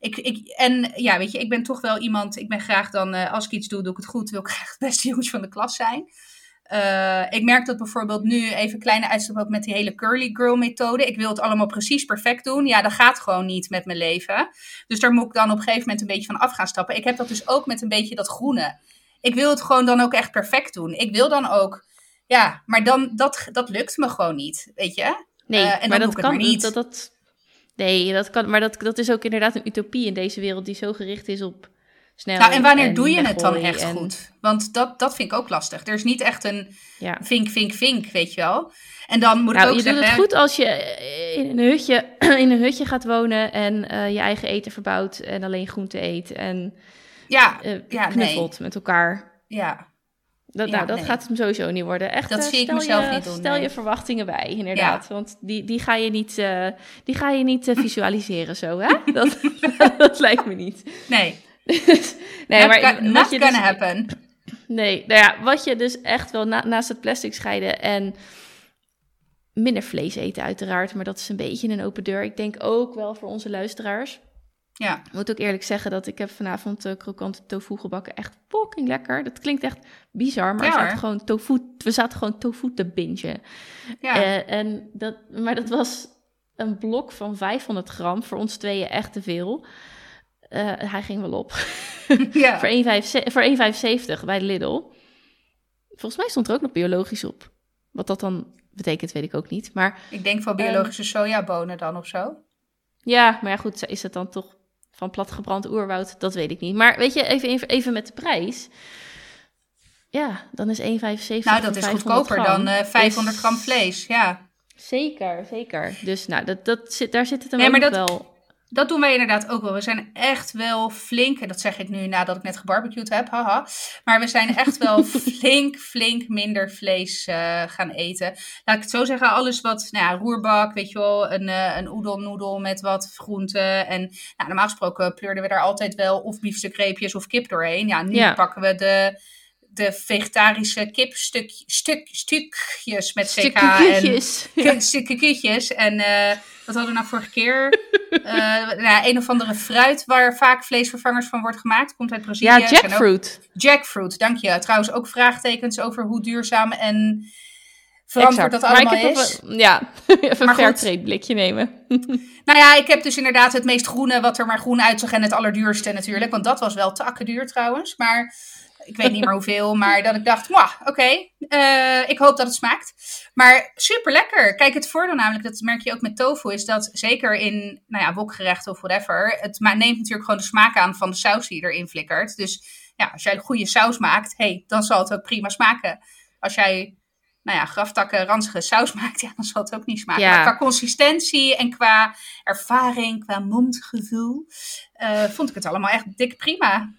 Ik, ik, en ja, weet je, ik ben toch wel iemand, ik ben graag dan, uh, als ik iets doe, doe ik het goed, wil ik graag het beste jongetje van de klas zijn. Uh, ik merk dat bijvoorbeeld nu, even kleine uitstap ook met die hele curly girl methode. Ik wil het allemaal precies perfect doen. Ja, dat gaat gewoon niet met mijn leven. Dus daar moet ik dan op een gegeven moment een beetje van af gaan stappen. Ik heb dat dus ook met een beetje dat groene. Ik wil het gewoon dan ook echt perfect doen. Ik wil dan ook, ja, maar dan, dat, dat lukt me gewoon niet, weet je? Nee, uh, en maar dat kan niet. Dat, dat, nee, dat kan, maar dat, dat is ook inderdaad een utopie in deze wereld die zo gericht is op snel. Nou, en wanneer doe je het dan echt goed? Want dat, dat vind ik ook lastig. Er is niet echt een ja. vink, vink, vink, weet je wel. En dan moet nou, ik ook je zeggen... doet het goed als je in een hutje, in een hutje gaat wonen en uh, je eigen eten verbouwt en alleen groente eet en ja, uh, ja, knuffelt nee. met elkaar. Ja. Dat, nou, dat nee. gaat hem sowieso niet worden. Echt, dat uh, zie ik mezelf je, niet doen. Stel nee. je verwachtingen bij, inderdaad. Ja. Want die, die ga je niet, die ga je niet visualiseren zo, hè? Dat, dat lijkt me niet. Nee. nee, maar not wat je gonna dus, happen. Nee, nou ja, wat je dus echt wel na, naast het plastic scheiden en minder vlees eten uiteraard, maar dat is een beetje een open deur. Ik denk ook wel voor onze luisteraars. Ja. Ik moet ook eerlijk zeggen dat ik heb vanavond uh, krokante tofu gebakken. Echt fucking lekker. Dat klinkt echt bizar, maar Ja, we, zaten gewoon tofu, we zaten gewoon tofu te bingen. Ja. Eh, en dat, maar dat was een blok van 500 gram. Voor ons tweeën echt te veel. Eh, hij ging wel op. ja. voor 1,75 voor 1,75 bij de Lidl. Volgens mij stond er ook nog biologisch op. Wat dat dan betekent, weet ik ook niet. Maar Ik denk van biologische sojabonen dan of zo. ja, maar ja, goed, is het dan toch van platgebrand oerwoud? Dat weet ik niet. Maar weet je, even, even, met de prijs. Ja, dan is 1,75 Nou, dat is 500 goedkoper gram. dan eh 500 Is- gram vlees. Ja. Zeker, zeker. Dus nou, dat, dat zit, daar zit het hem Nee, maar dat- wel. Dat doen wij inderdaad ook wel. We zijn echt wel flink, en dat zeg ik nu nadat ik net gebarbecued heb, haha. Maar we zijn echt wel flink, flink minder vlees eh, gaan eten. Laat ik het zo zeggen, alles wat, nou ja, roerbak, weet je wel, een, eh een oedelnoedel met wat groenten. En nou, normaal gesproken pleurden we daar altijd wel of biefstukreepjes of kip doorheen. Ja, nu Ja. pakken we de, de vegetarische kipstuk, stuk, stukjes met CK en Stukjes. Stukken kutjes. En eh, wat hadden we nou vorige keer? Eh nou, een of andere fruit waar vaak vleesvervangers van wordt gemaakt. Komt uit Brazilië. Ja, ook- jackfruit. Jackfruit, dank je. Trouwens ook vraagtekens over hoe duurzaam en verantwoord dat Maar allemaal ik nog is. wel- ja, even Maar een fairtrade blikje nemen. Nou ja, ik heb dus inderdaad het meest groene wat er maar groen uitzag. En het allerduurste natuurlijk. Want dat was wel takken duur trouwens. Maar ik weet niet meer hoeveel. Maar dat ik dacht, oké. eh, ik hoop dat het smaakt. Maar super lekker. Kijk, het voordeel namelijk, dat merk je ook met tofu, is dat zeker in, nou ja, wokgerechten of whatever. Het neemt natuurlijk gewoon de smaak aan van de saus die je erin flikkert. Dus ja, als jij een goede saus maakt, hey, dan zal het ook prima smaken. Als jij nou ja, graftakken ranzige saus maakt, ja, dan zal het ook niet smaken. Ja. Maar qua consistentie en qua ervaring, qua mondgevoel, eh, vond ik het allemaal echt dik prima.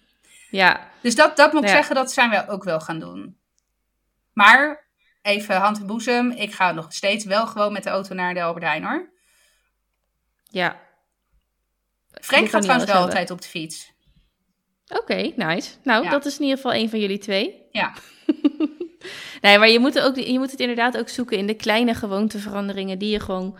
Ja, Dus dat, dat moet ik Ja. zeggen, dat zijn we ook wel gaan doen. Maar, even hand in boezem, ik ga nog steeds wel gewoon met de auto naar de Albert Heijn hoor. ja. Frank gaat trouwens wel altijd op de fiets. Oké, nice. Nou, Ja. dat is in ieder geval een van jullie twee. Ja. Nee, maar je moet, ook, je moet het inderdaad ook zoeken in de kleine gewoonteveranderingen die je gewoon.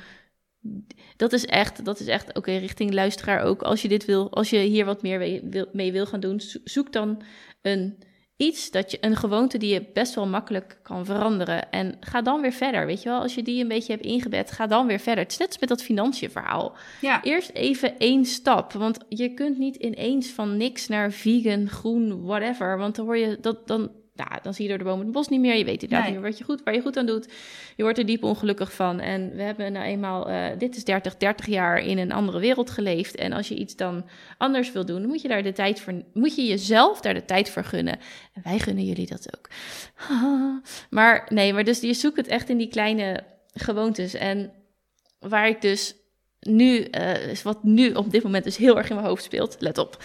Dat is echt, dat is echt oké, richting luisteraar ook. Als je dit wil, als je hier wat meer mee wil, mee wil gaan doen, zo- zoek dan een iets dat je een gewoonte die je best wel makkelijk kan veranderen. En ga dan weer verder. Weet je wel, als je die een beetje hebt ingebed, ga dan weer verder. Het is net als met dat financiën verhaal. Ja. Eerst even één stap. Want je kunt niet ineens van niks naar vegan, groen, whatever. Want dan word je dat dan. Ja, dan zie je door de bomen het bos niet meer. Je weet inderdaad Nee. niet meer wat je goed, waar je goed aan doet. Je wordt er diep ongelukkig van. En we hebben nou eenmaal, eh, dit is 30, 30 jaar in een andere wereld geleefd. En als je iets dan anders wil doen, dan moet je daar de tijd voor, moet je jezelf daar de tijd voor gunnen. En wij gunnen jullie dat ook. maar nee, maar dus je zoekt het echt in die kleine gewoontes. En waar ik dus nu, eh, wat nu op dit moment dus heel erg in mijn hoofd speelt, let op.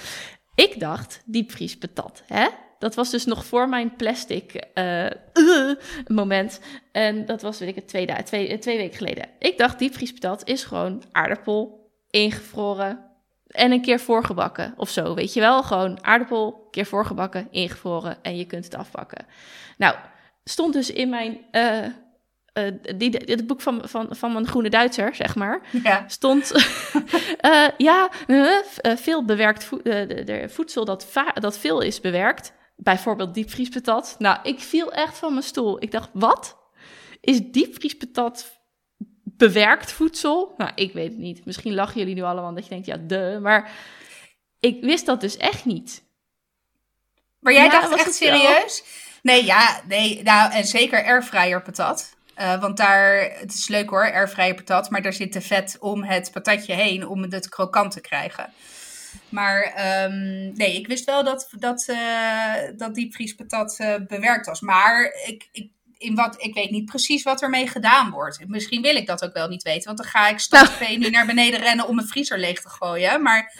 Ik dacht diepvriespatat, hè? Dat was dus nog voor mijn plastic eh, uh, moment. En dat was, weet ik het, twee, twee, eh, twee weken geleden. Ik dacht diepvriespatat is gewoon aardappel, ingevroren en een keer voorgebakken of zo. Weet je wel, gewoon aardappel, een keer voorgebakken, ingevroren en je kunt het afpakken. Nou, stond dus in mijn... eh eh, die, het boek van, van, van mijn groene Duitser, zeg maar, Ja. stond eh, ja, eh, eh, veel bewerkt voe- eh, de, de voedsel dat, dat veel is bewerkt. Bijvoorbeeld diepvriespatat. Nou, ik viel echt van mijn stoel. Ik dacht, wat? Is diepvriespatat bewerkt voedsel? Nou, ik weet het niet. Misschien lachen jullie nu allemaal dat je denkt, ja, de. Maar ik wist dat dus echt niet. Maar jij Ja, dacht echt wel? serieus? Nee, ja, nee, nou, en zeker airfryer patat. Eh, want daar, het is leuk hoor, airfryer patat, maar daar zit te vet om het patatje heen, om het krokant te krijgen. Maar ehm, nee, ik wist wel dat, dat, eh dat diepvriespatat eh bewerkt was. Maar ik, ik, in wat, ik weet niet precies wat ermee gedaan wordt. Misschien wil ik dat ook wel niet weten, want dan ga ik straks nu naar beneden rennen om mijn vriezer leeg te gooien. Maar,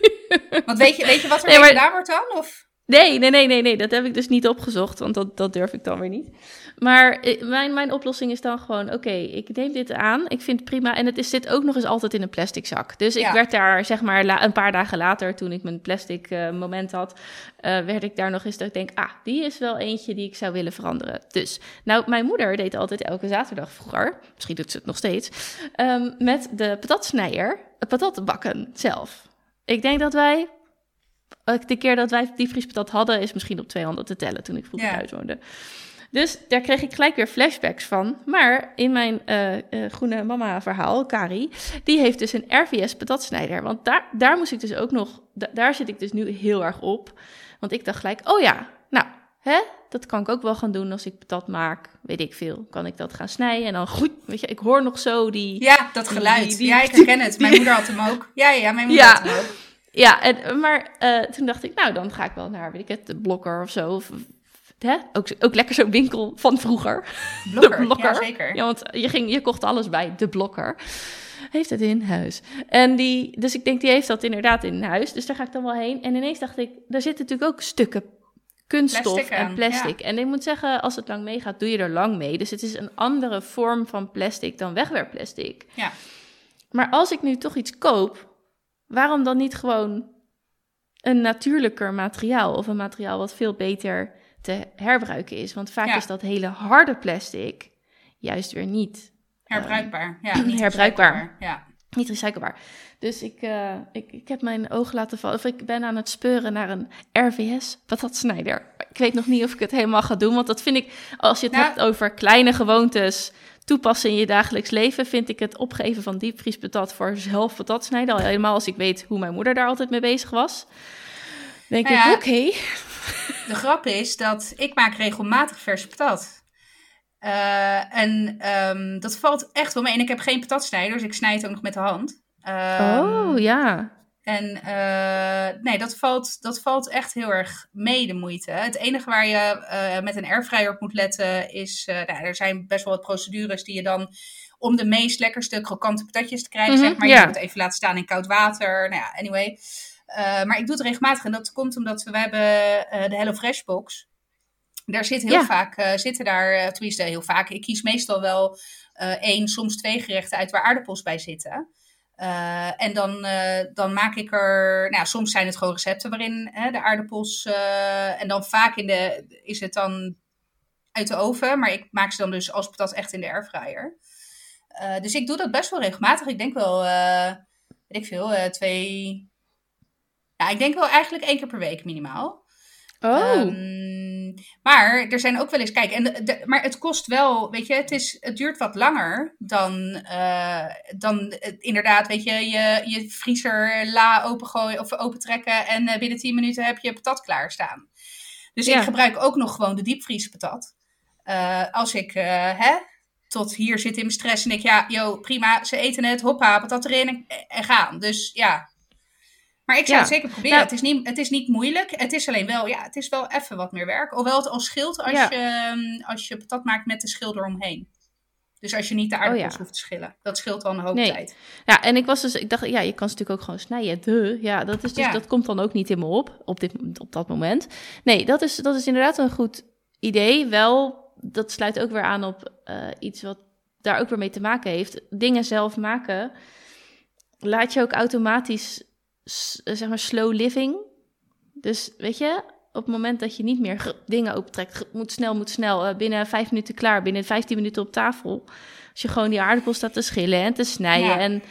want weet je, weet je wat ermee Nee, maar- gedaan wordt dan? Of? Nee, nee, nee, nee, nee, dat heb ik dus niet opgezocht, want dat, dat durf ik dan weer niet. Maar eh, mijn, mijn oplossing is dan gewoon, oké, ik neem dit aan, ik vind het prima. En het is, zit ook nog eens altijd in een plastic zak. Dus ik werd daar, zeg maar, la- een paar dagen later, toen ik mijn plastic eh, moment had, eh, werd ik daar nog eens dat ik denk, ah, die is wel eentje die ik zou willen veranderen. Dus, nou, mijn moeder deed altijd elke zaterdag vroeger, misschien doet ze het nog steeds, ehm, met de patatsnijer, het patat bakken zelf. Ik denk dat wij de keer dat wij diepvriespatat hadden, is misschien op twee handen te tellen toen ik vroeger Ja. thuis woonde. Dus daar kreeg ik gelijk weer flashbacks van. Maar in mijn eh, eh, groene mama verhaal, Kari, die heeft dus een RVS patatsnijder. Want daar, daar moest ik dus ook nog, da- daar zit ik dus nu heel erg op. Want ik dacht gelijk, oh ja, nou, hè, dat kan ik ook wel gaan doen als ik patat maak. Weet ik veel, kan ik dat gaan snijden en dan goed, weet je, ik hoor nog zo die... Ja, dat geluid. Die- die- ja, ik herken het. Mijn moeder had hem ook. Ja, ja, mijn moeder Ja. had hem ook. Ja, en, maar eh, toen dacht ik, nou, dan ga ik wel naar, weet ik het, de blokker of zo. Of, hè? Ook, ook lekker zo'n winkel van vroeger. Blokker, de blokker. ja zeker. Ja, want je, ging, je kocht alles bij de blokker. Heeft het in huis. En die, dus ik denk, die heeft dat inderdaad in huis. Dus daar ga ik dan wel heen. En ineens dacht ik, daar zitten natuurlijk ook stukken kunststof Plastic en plastic. En ik moet zeggen, als het lang meegaat, doe je er lang mee. Dus het is een andere vorm van plastic dan wegwerpplastic. Ja. Maar als ik nu toch iets koop, waarom dan niet gewoon een natuurlijker materiaal of een materiaal wat veel beter te herbruiken is? Want vaak Ja. is dat hele harde plastic juist weer niet, Herbruikbaar. Ja, niet Herbruikbaar. Ja. niet recyclebaar. Dus ik, eh, ik, ik heb mijn oog laten vallen, of ik ben aan het speuren naar een RVS patatsnijder. Ik weet nog niet of ik het helemaal ga doen, want dat vind ik, als je het Nou- hebt over kleine gewoontes toepassen in je dagelijks leven, vind ik het opgeven van diepvriespatat voor zelf patat snijden, al helemaal als ik weet hoe mijn moeder daar altijd mee bezig was. Denk Nou ik, oké. De grap is dat ik maak regelmatig verse patat. Eh, en ehm, dat valt echt wel mee. En ik heb geen patatsnijder, dus ik snij het ook nog met de hand. Ehm, oh, ja. En uh, nee, dat valt, dat valt echt heel erg mee, de moeite. Het enige waar je uh, met een airfryer op moet letten is... Uh, nou, er zijn best wel wat procedures die je dan... om de meest lekkerste krokante patatjes te krijgen, -hmm, zeg maar. Je moet het even laten staan in koud water. Nou ja, anyway. maar ik doe het regelmatig en dat komt omdat we, we hebben de Hello Fresh box. Daar zit heel ja. vaak, zitten daar, tenminste heel vaak... Ik kies meestal wel één, soms twee gerechten uit waar aardappels bij zitten... Uh, en dan, uh, dan maak ik er, nou, soms zijn het gewoon recepten waarin hè, de aardappels, uh, en dan vaak in de, is het dan uit de oven, maar ik maak ze dan dus als patat echt in de airfryer. dus ik doe dat best wel regelmatig. Ik denk wel, weet ik veel, twee, ja, ik denk wel eigenlijk één keer per week minimaal. Oh. Um, maar er zijn ook wel eens, kijk, en de, maar het kost wel, weet je, het, is, het duurt wat langer dan, uh, dan uh, inderdaad, weet je, je, je vriezer la opengooien of opentrekken en uh, binnen 10 minuten heb je patat klaarstaan. Dus ja. ik gebruik ook nog gewoon de diepvriespatat. als ik, hè, tot hier zit in mijn stress en ik, ja, joh, prima, ze eten het, hoppa, patat erin en, en gaan. Dus ja, maar ik zou ja. het zeker proberen. Nou, het, is niet, het is niet moeilijk. Het is alleen wel, ja, het is wel even wat meer werk. Hoewel het al scheelt als, ja. je, ehm, als je patat maakt met de schil eromheen. Dus als je niet de aardappels oh, ja. hoeft te schillen. Dat scheelt al een hoop nee. tijd. Ja, en ik was dus, ik dacht, ja, je kan ze natuurlijk ook gewoon snijden. De, ja, dat, is dus, dat komt dan ook niet in me op, op, dit, op dat moment. Nee, dat is, dat is inderdaad een goed idee. Wel, dat sluit ook weer aan op uh, iets wat daar ook weer mee te maken heeft. Dingen zelf maken, laat je ook automatisch zeg maar slow living. Dus weet je, op het moment dat je niet meer dingen opentrekt, moet snel, moet snel, uh, binnen vijf minuten klaar, binnen 15 minuten op tafel. Als je gewoon die aardappel staat te schillen en te snijden. Ja. En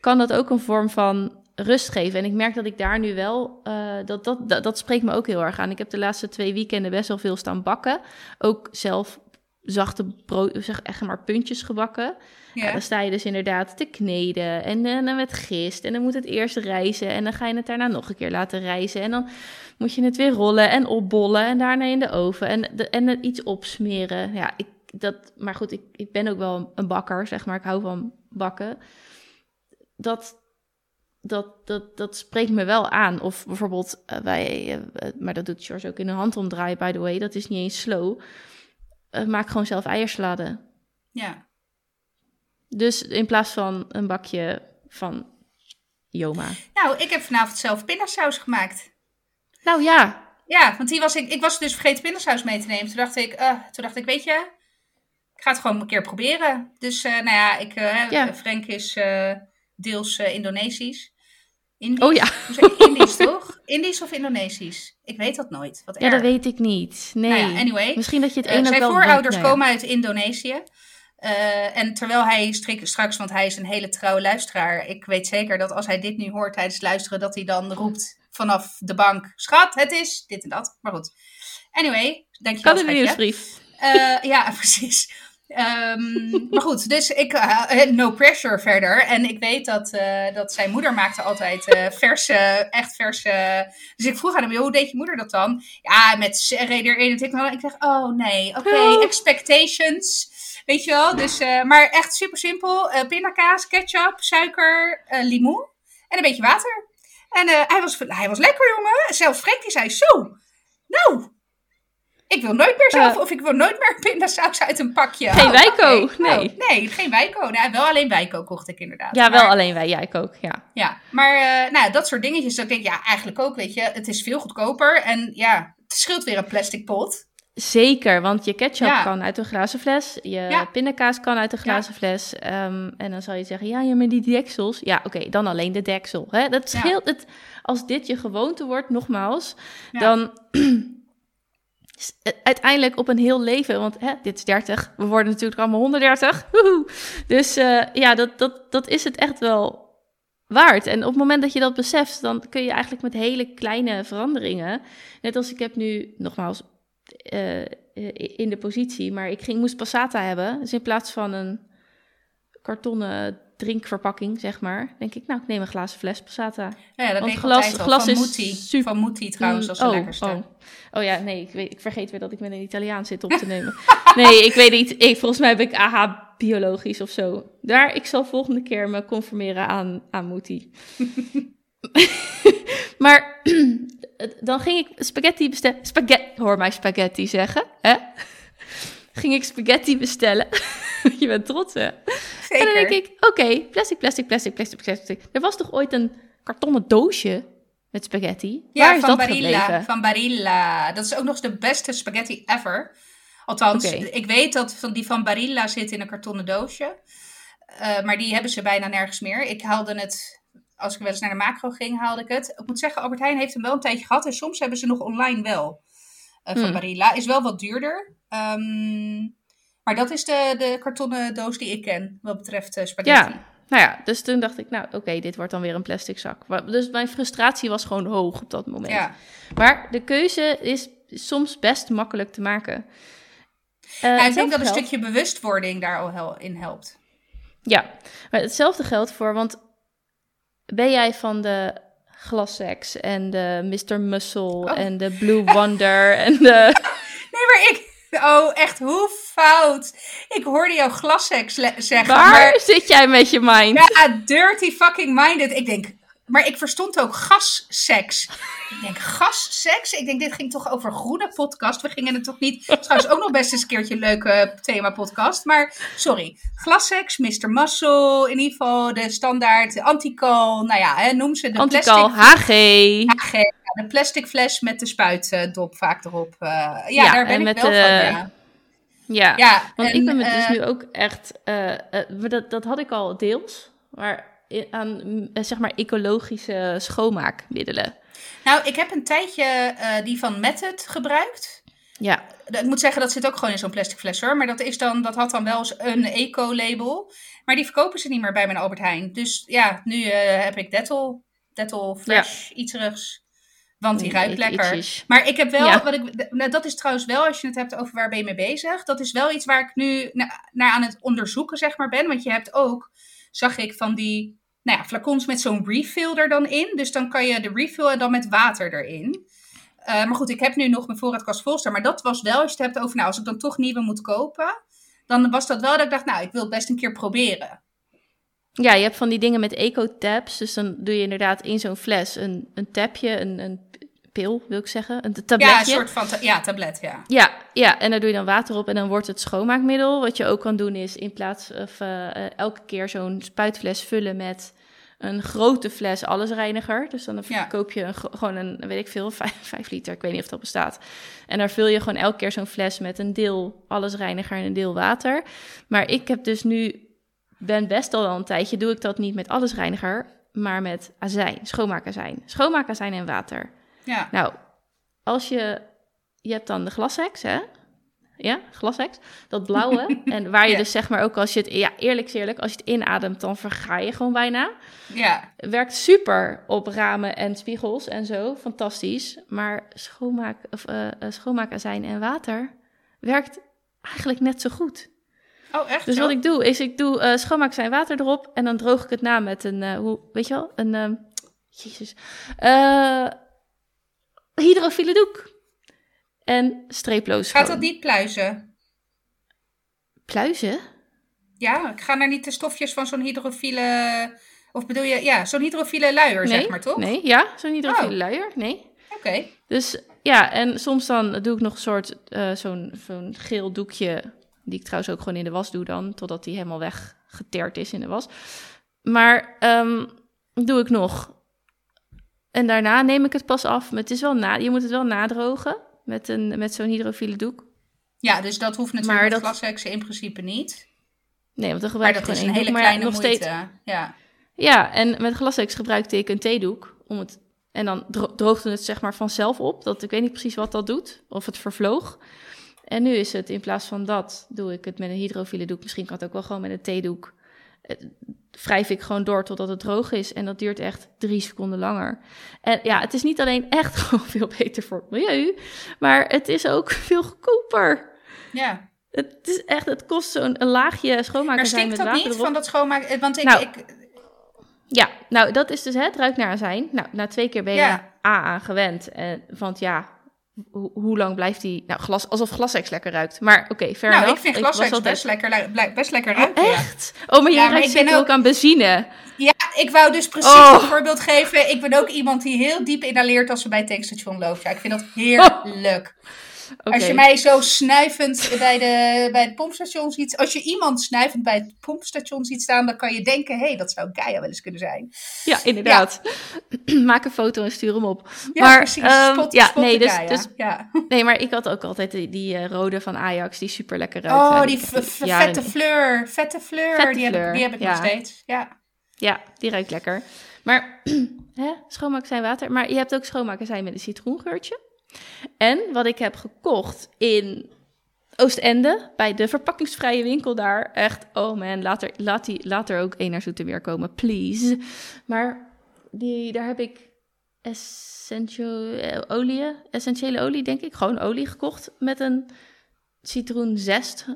kan dat ook een vorm van rust geven. En ik merk dat ik daar nu wel, uh, dat, dat, dat, dat spreekt me ook heel erg aan. Ik heb de laatste twee weekenden best wel veel staan bakken. Ook zelf zachte brood, zeg echt maar puntjes gebakken. Ja. ja. dan sta je dus inderdaad te kneden en, en dan met gist. En dan moet het eerst rijzen en dan ga je het daarna nog een keer laten rijzen. En dan moet je het weer rollen en opbollen en daarna in de oven en, de, en het iets opsmeren. Ja, ik, dat, maar goed, ik, ik ben ook wel een bakker, zeg maar. Ik hou van bakken. Dat, dat, dat, dat spreekt me wel aan. Of bijvoorbeeld uh, wij, uh, maar dat doet George ook in een handomdraai, by the way. Dat is niet eens slow. Uh, maak gewoon zelf eiersalade. Ja. Dus in plaats van een bakje van Joma. Nou, ik heb vanavond zelf pindasaus gemaakt. Nou ja. Ja, want die was ik, ik was dus vergeten pindasaus mee te nemen. Toen dacht ik, uh, toen dacht ik, weet je, ik ga het gewoon een keer proberen. Dus uh, nou ja, ik, uh, ja. Frank is deels Indonesisch. Indisch? Oh ja. Indisch toch? Indisch of Indonesisch? Ik weet dat nooit. Wat ja, dat weet ik niet. Nee. Nou ja, anyway. Misschien dat je het uh, Zijn wel voorouders denkt, komen uit Indonesië. Uh, en terwijl hij strik, straks, want hij is een hele trouwe luisteraar. Ik weet zeker dat als hij dit nu hoort tijdens luisteren, dat hij dan roept vanaf de bank: Schat, het is dit en dat. Maar goed. Anyway, dankjewel. Kan een nieuwsbrief. Uh, ja, precies. Um, maar goed, dus ik, uh, no pressure verder. En ik weet dat, uh, dat zijn moeder maakte altijd uh, verse, echt verse. Dus ik vroeg aan hem, hoe deed je moeder dat dan? Ja, met reder 1 en ik. Ik dacht, oh nee, oké, okay, oh. expectations. Weet je wel, dus, maar echt super simpel. pindakaas, ketchup, suiker, limoen en een beetje water. En hij, was, hij was lekker, jongen. Zelfs Frank die zei, zo, nou, ik wil nooit meer zelf, uh, of ik wil nooit meer pindasaus uit een pakje. Geen oh, wijko, okay. nee. Oh, nee, geen wijko. Nou, wel alleen wijko kocht ik inderdaad. Ja, maar, wel alleen wij, jij ook, ja. Ja, maar uh, nou, dat soort dingetjes, dat denk ik, ja, eigenlijk ook, weet je. Het is veel goedkoper en ja, het scheelt weer een plastic pot. Zeker, want je ketchup ja. kan uit een glazen fles, je ja. pindakaas kan uit een glazen ja. fles. Um, en dan zal je zeggen, ja, ja, maar die deksels. Ja, oké, okay, dan alleen de deksel. Hè? Dat scheelt, het, als dit je gewoonte wordt, nogmaals, dan uiteindelijk op een heel leven, want hè, dit is 30, we worden natuurlijk allemaal 130. Woehoe. Dus uh, ja, dat, dat, dat is het echt wel waard. En op het moment dat je dat beseft, dan kun je eigenlijk met hele kleine veranderingen, net als ik heb nu nogmaals uh, in de positie, maar ik ging, moest passata hebben, dus in plaats van een kartonnen drinkverpakking, zeg maar. Denk ik, nou, ik neem een glazen fles passata. Ja, ja dat Want glas, glas van is Mutti. Super... Van Mutti trouwens, als de oh, lekkerste. Oh. oh ja, nee, ik, weet, ik vergeet weer dat ik met een Italiaan zit op te nemen. nee, ik weet niet. Ik, volgens mij heb ik AH biologisch of zo. Daar, ik zal volgende keer me conformeren aan, aan Mutti. maar dan ging ik spaghetti bestellen. Spaghetti, hoor mij spaghetti zeggen. Hè? ging ik spaghetti bestellen. je bent trots, hè? Zeker. En dan denk ik, oké, plastic, plastic, plastic, plastic, plastic. Er was toch ooit een kartonnen doosje met spaghetti? Ja, Waar is van dat Barilla. gebleven? Van Barilla. Dat is ook nog eens de beste spaghetti ever. Althans, ik weet dat van die van Barilla zit in een kartonnen doosje. Eh, maar die hebben ze bijna nergens meer. Ik haalde het, als ik wel eens naar de macro ging, haalde ik het. Ik moet zeggen, Albert Heijn heeft hem wel een tijdje gehad. En soms hebben ze nog online wel. eh, van Hmm. Barilla. Is wel wat duurder. Ehm, maar dat is de, de kartonnen doos die ik ken, wat betreft eh, spaghetti. Ja, nou ja, dus toen dacht ik, nou oké, dit wordt dan weer een plastic zak. Dus mijn frustratie was gewoon hoog op dat moment. Ja. Maar de keuze is soms best makkelijk te maken. Eh, Ja, ik denk dat een geldt- stukje bewustwording daar al hel- in helpt. Ja, maar hetzelfde geldt voor, want ben jij van de Glassex en de Mr. Muscle Oh. en de Blue Wonder en de... Nee, maar ik... Oh, echt, hoe fout. Ik hoorde jou glassex zeggen. Waar Maar, zit jij met je mind? ja, dirty fucking minded. Ik denk... Maar ik verstond ook gasseks. Ik denk, gasseks? Ik denk, dit ging toch over groene podcast? We gingen het toch niet... Trouwens, ook nog best eens een keertje een leuke thema podcast. Maar, sorry. Glasseks, Mr. Muscle, in ieder geval de standaard antical. Nou ja, hè, noem ze de Antical, plastic... HG. HG, ja, de plastic fles met de spuitdop vaak erop. Eh, ja, Ja, daar ben en ik met wel de- van, ja. Ja, Ja, want en, ik ben me dus eh, nu ook echt... eh, eh, dat, dat had ik al deels, maar aan zeg maar ecologische schoonmaakmiddelen. Nou, ik heb een tijdje die van Method gebruikt. Ja, Ik moet zeggen, dat zit ook gewoon in zo'n plastic fles hoor. Maar dat, is dan, dat had dan wel eens een eco-label. Maar die verkopen ze niet meer bij mijn Albert Heijn. Dus ja, nu heb ik Dettol. Dettol Fresh, iets terugs. Want die Mm, ruikt lekker. Maar ik heb wel, Ja. wat ik, nou, dat is trouwens wel, als je het hebt over waar ben je mee bezig. Dat is wel iets waar ik nu na- naar aan het onderzoeken zeg maar ben. Want je hebt ook, zag ik, van die nou ja, flacons met zo'n refill er dan in. Dus dan kan je de refill en dan met water erin. Eh, maar goed, ik heb nu nog mijn voorraadkast vol staan. Maar dat was wel, als je het hebt over, nou, als ik dan toch nieuwe moet kopen. Dan was dat wel dat ik dacht, nou, ik wil het best een keer proberen. Ja, je hebt van die dingen met eco-tabs. Dus dan doe je inderdaad in zo'n fles een, een tapje, een, een pil wil ik zeggen, een tabletje. Ja, een soort van, ta- ja, tablet, ja. Ja, ja, en daar doe je dan water op en dan wordt het schoonmaakmiddel. Wat je ook kan doen is in plaats of eh, eh, elke keer zo'n spuitfles vullen met een grote fles allesreiniger. Dus dan Ja. koop je een, gewoon een, weet ik veel, vijf, vijf liter, ik weet niet of dat bestaat. En daar vul je gewoon elke keer zo'n fles met een deel allesreiniger en een deel water. Maar ik heb dus nu, ben best al wel een tijdje, doe ik dat niet met allesreiniger, maar met azijn, schoonmaakazijn. Schoonmaakazijn en water. Ja, Nou, als je, je hebt dan de glashex, hè? Ja, glashex. Dat blauwe. en waar je Ja. dus zeg maar ook als je het, ja, eerlijk eerlijk, als je het inademt, dan verga je gewoon bijna. ja. Werkt super op ramen en spiegels en zo. Fantastisch. Maar schoonmaak, of, eh, eh, schoonmaakazijn en water werkt eigenlijk net zo goed. Oh, echt Dus wat ik doe, is ik doe eh schoonmaakazijn water erop en dan droog ik het na met een, eh, hoe, weet je wel, een, ehm, jezus, Eh hydrofiele doek. En streeploos Gaat gewoon. dat niet pluizen? Pluizen? Ja, gaan er niet de stofjes van zo'n hydrofiele... Of bedoel je, ja, zo'n hydrofiele luier, Nee, zeg maar, toch? nee, ja, zo'n hydrofiele Oh. luier, nee. Oké. Dus ja, en soms dan doe ik nog een soort, zo'n zo'n geel doekje, die ik trouwens ook gewoon in de was doe dan, totdat die helemaal weggeteerd is in de was. Maar ehm, doe ik nog. En daarna neem ik het pas af. Maar het is wel na, je moet het wel nadrogen met, een, met zo'n hydrofiele doek. Ja, dus dat hoeft natuurlijk Maar met dat- glasheksen in principe niet. Nee, want dan Maar gebruik je dat is een hele doek. Maar kleine nog moeite. steeds Ja. Ja, en met glassex gebruikte ik een theedoek. Om het, en dan dro- droogde het zeg maar vanzelf op. Dat, ik weet niet precies wat dat doet. Of het vervloog. En nu is het in plaats van dat, doe ik het met een hydrofiele doek. Misschien kan het ook wel gewoon met een theedoek. Eh, Wrijf ik gewoon door totdat het droog is. En dat duurt echt drie seconden langer. En ja, het is niet alleen echt gewoon veel beter voor het milieu. Maar het is ook veel goedkoper. ja. Het is echt, het kost zo'n een laagje Maar schoonmaakazijn stinkt dat niet van dat schoonmaken? Want ik, Nou, ik, Ja, nou dat is dus het ruikt naar azijn. Nou, na twee keer ben je Ja. A aan gewend. En, want ja, ho- hoe lang blijft die... Nou, glas, alsof glassex lekker ruikt. Maar oké, fair nou, ik vind altijd- best lekker, best lekker Oh, ruiken. ja. echt? Oh, maar jij Ja, ruikt zeker ook... ook- aan benzine. Ja, ik wou dus precies Oh. een voorbeeld geven. Ik ben ook iemand die heel diep inhaleert als ze bij het tankstation loopt. Ja, ik vind dat heerlijk. Als je mij zo snuivend bij, de, bij het pompstation ziet. Als je iemand snuivend bij het pompstation ziet staan, dan kan je denken: hé, hey, dat zou Gaia wel eens kunnen zijn. Ja, inderdaad. Maak een foto en stuur hem op. Ja, maar, precies. ehm, ja, spot nee, dus, dus, ja. nee, maar ik had ook altijd die, die eh, rode van Ajax, die super lekker ruikt. Oh, En die vette fleur. Vette fleur. Vette die, Heb fleur, ik, die heb ik ja. nog steeds. Ja. Ja, die ruikt lekker. Maar hè, water. Maar je hebt ook schoonmaakazijn met een citroengeurtje. En wat ik heb gekocht in Oostende, bij de verpakkingsvrije winkel daar. Echt, oh man, laat er, laat die, laat er ook één naar Zoetermeer komen, please. Maar die, daar heb ik essential eh, olie, essentiële olie, denk ik. Gewoon olie gekocht met een citroenzest